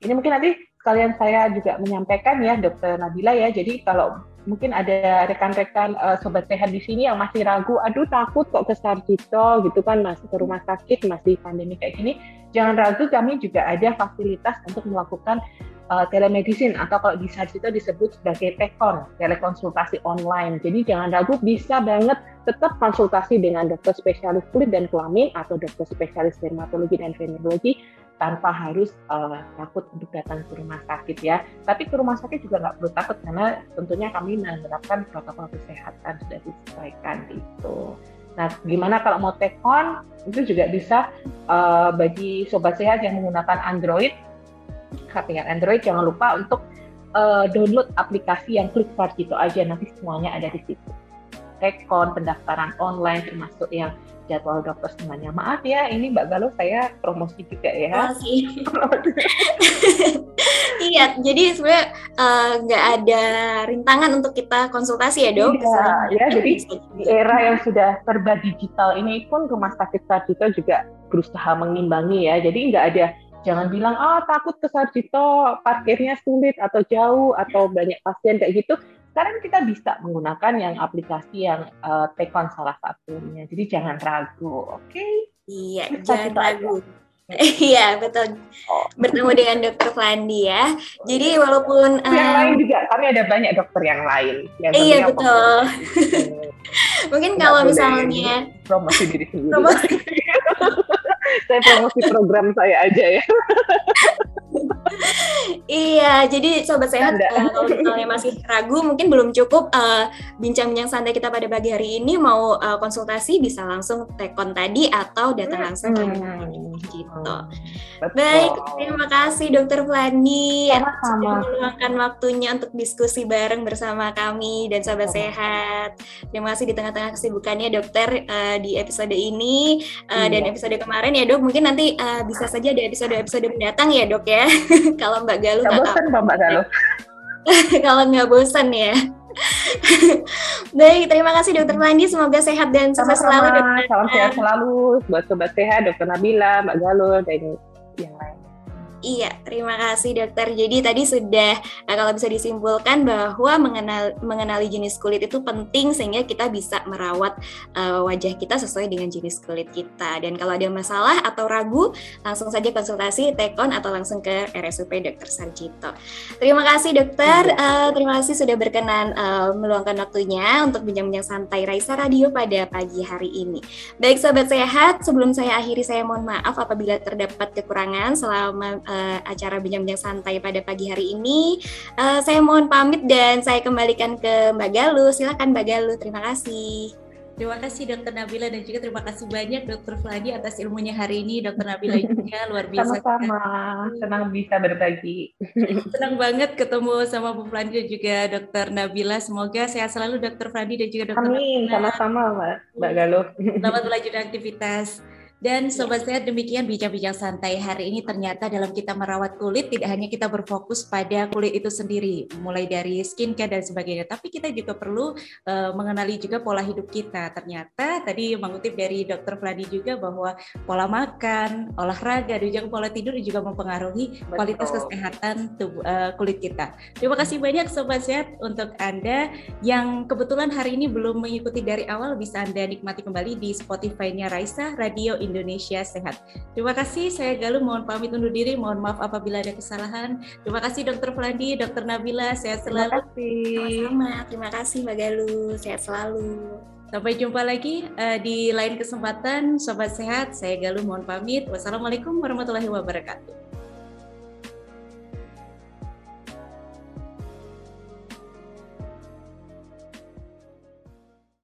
Ini mungkin nanti sekalian saya juga menyampaikan ya Dokter Nabila ya. Jadi kalau mungkin ada rekan-rekan uh, sobat sehat di sini yang masih ragu, aduh takut kok ke Sarjito gitu kan masih ke rumah sakit masih pandemi kayak gini. Jangan ragu, kami juga ada fasilitas untuk melakukan uh, telemedicine atau kalau di Sarjito disebut sebagai tekon, telekonsultasi online. Jadi jangan ragu, bisa banget tetap konsultasi dengan dokter spesialis kulit dan kelamin atau dokter spesialis dermatologi dan venerologi tanpa harus uh, takut untuk datang ke rumah sakit ya. Tapi ke rumah sakit juga nggak perlu takut karena tentunya kami menerapkan protokol kesehatan sudah disesuaikan itu. Nah, gimana kalau mau take on itu juga bisa uh, bagi sobat sehat yang menggunakan Android, HP Android jangan lupa untuk uh, download aplikasi yang Clickstart gitu aja nanti semuanya ada di situ. tekon, pendaftaran online, termasuk yang jadwal dokter semuanya. Maaf ya, ini Mbak Galuh saya promosi juga ya. iya, jadi sebenarnya eh, nggak uh, ada rintangan untuk kita konsultasi ya dok. Iya, ya, jadi di era yang sudah serba digital ini pun rumah sakit Sarjito juga berusaha mengimbangi ya. Jadi nggak ada jangan bilang ah takut ke Sarjito parkirnya sulit atau jauh atau banyak pasien kayak gitu sekarang kita bisa menggunakan yang aplikasi yang uh, Tekon salah satunya. Jadi jangan ragu, oke? Okay? Iya, jangan ragu. Iya betul. Bertemu dengan dokter Flandi ya. Jadi walaupun yang um, lain juga kami ada banyak dokter yang lain. Yang iya betul. Mungkin Nggak kalau misalnya promosi diri sendiri. Promosi. saya promosi program saya aja ya. iya, jadi sobat sehat uh, kalau misalnya masih ragu, mungkin belum cukup uh, bincang-bincang santai kita pada pagi hari ini mau uh, konsultasi bisa langsung tekon tadi atau datang langsung ke hmm. gitu. Baik, terima kasih Dokter Flani sudah meluangkan waktunya untuk diskusi bareng bersama kami dan sobat sehat. Terima kasih di tengah-tengah kesibukannya Dokter uh, di episode ini uh, dan episode kemarin ya Dok. Mungkin nanti uh, bisa saja di episode-episode mendatang ya Dok ya. kalau Mbak Galuh nggak bosan Pak Mbak Galuh kalau nggak bosan ya Baik, terima kasih Dokter Mandi. Semoga sehat dan sukses selalu. Dokter. Salam sehat selalu buat sobat sehat, Dokter Nabila, Mbak Galuh, dan yang lain. Iya, terima kasih dokter. Jadi tadi sudah eh, kalau bisa disimpulkan bahwa mengenal mengenali jenis kulit itu penting sehingga kita bisa merawat uh, wajah kita sesuai dengan jenis kulit kita. Dan kalau ada masalah atau ragu, langsung saja konsultasi tekon atau langsung ke RSUP Dokter Sarjito. Terima kasih dokter. Uh, terima kasih sudah berkenan uh, meluangkan waktunya untuk bincang-bincang santai Raisa Radio pada pagi hari ini. Baik sobat sehat, sebelum saya akhiri saya mohon maaf apabila terdapat kekurangan selama uh, uh, acara bincang-bincang santai pada pagi hari ini. Uh, saya mohon pamit dan saya kembalikan ke Mbak Galuh. Silakan Mbak Galuh. Terima kasih. Terima kasih Dokter Nabila dan juga terima kasih banyak Dokter Fladi atas ilmunya hari ini. Dokter Nabila juga luar biasa. Sama-sama, senang bisa berbagi. Senang banget ketemu sama Bu Fladi dan juga Dokter Nabila. Semoga sehat selalu Dokter Fladi dan juga Dokter Amin, sama-sama Mbak, Mbak Galuh. Selamat melanjutkan aktivitas. Dan sobat sehat demikian bincang-bincang santai hari ini ternyata dalam kita merawat kulit tidak hanya kita berfokus pada kulit itu sendiri, mulai dari skincare dan sebagainya, tapi kita juga perlu uh, mengenali juga pola hidup kita. Ternyata tadi mengutip dari Dokter Vladi juga bahwa pola makan, olahraga, dan juga pola tidur juga mempengaruhi Betul. kualitas kesehatan tubuh, uh, kulit kita. Terima kasih banyak sobat sehat untuk Anda yang kebetulan hari ini belum mengikuti dari awal bisa Anda nikmati kembali di Spotify-nya Raisa Radio Indonesia Sehat. Terima kasih, saya Galuh mohon pamit undur diri, mohon maaf apabila ada kesalahan. Terima kasih Dokter Flandi, Dokter Nabila, sehat selalu. Terima kasih. Sama, terima kasih Mbak Galuh, sehat selalu. Sampai jumpa lagi uh, di lain kesempatan, Sobat Sehat. Saya Galuh mohon pamit. Wassalamualaikum warahmatullahi wabarakatuh.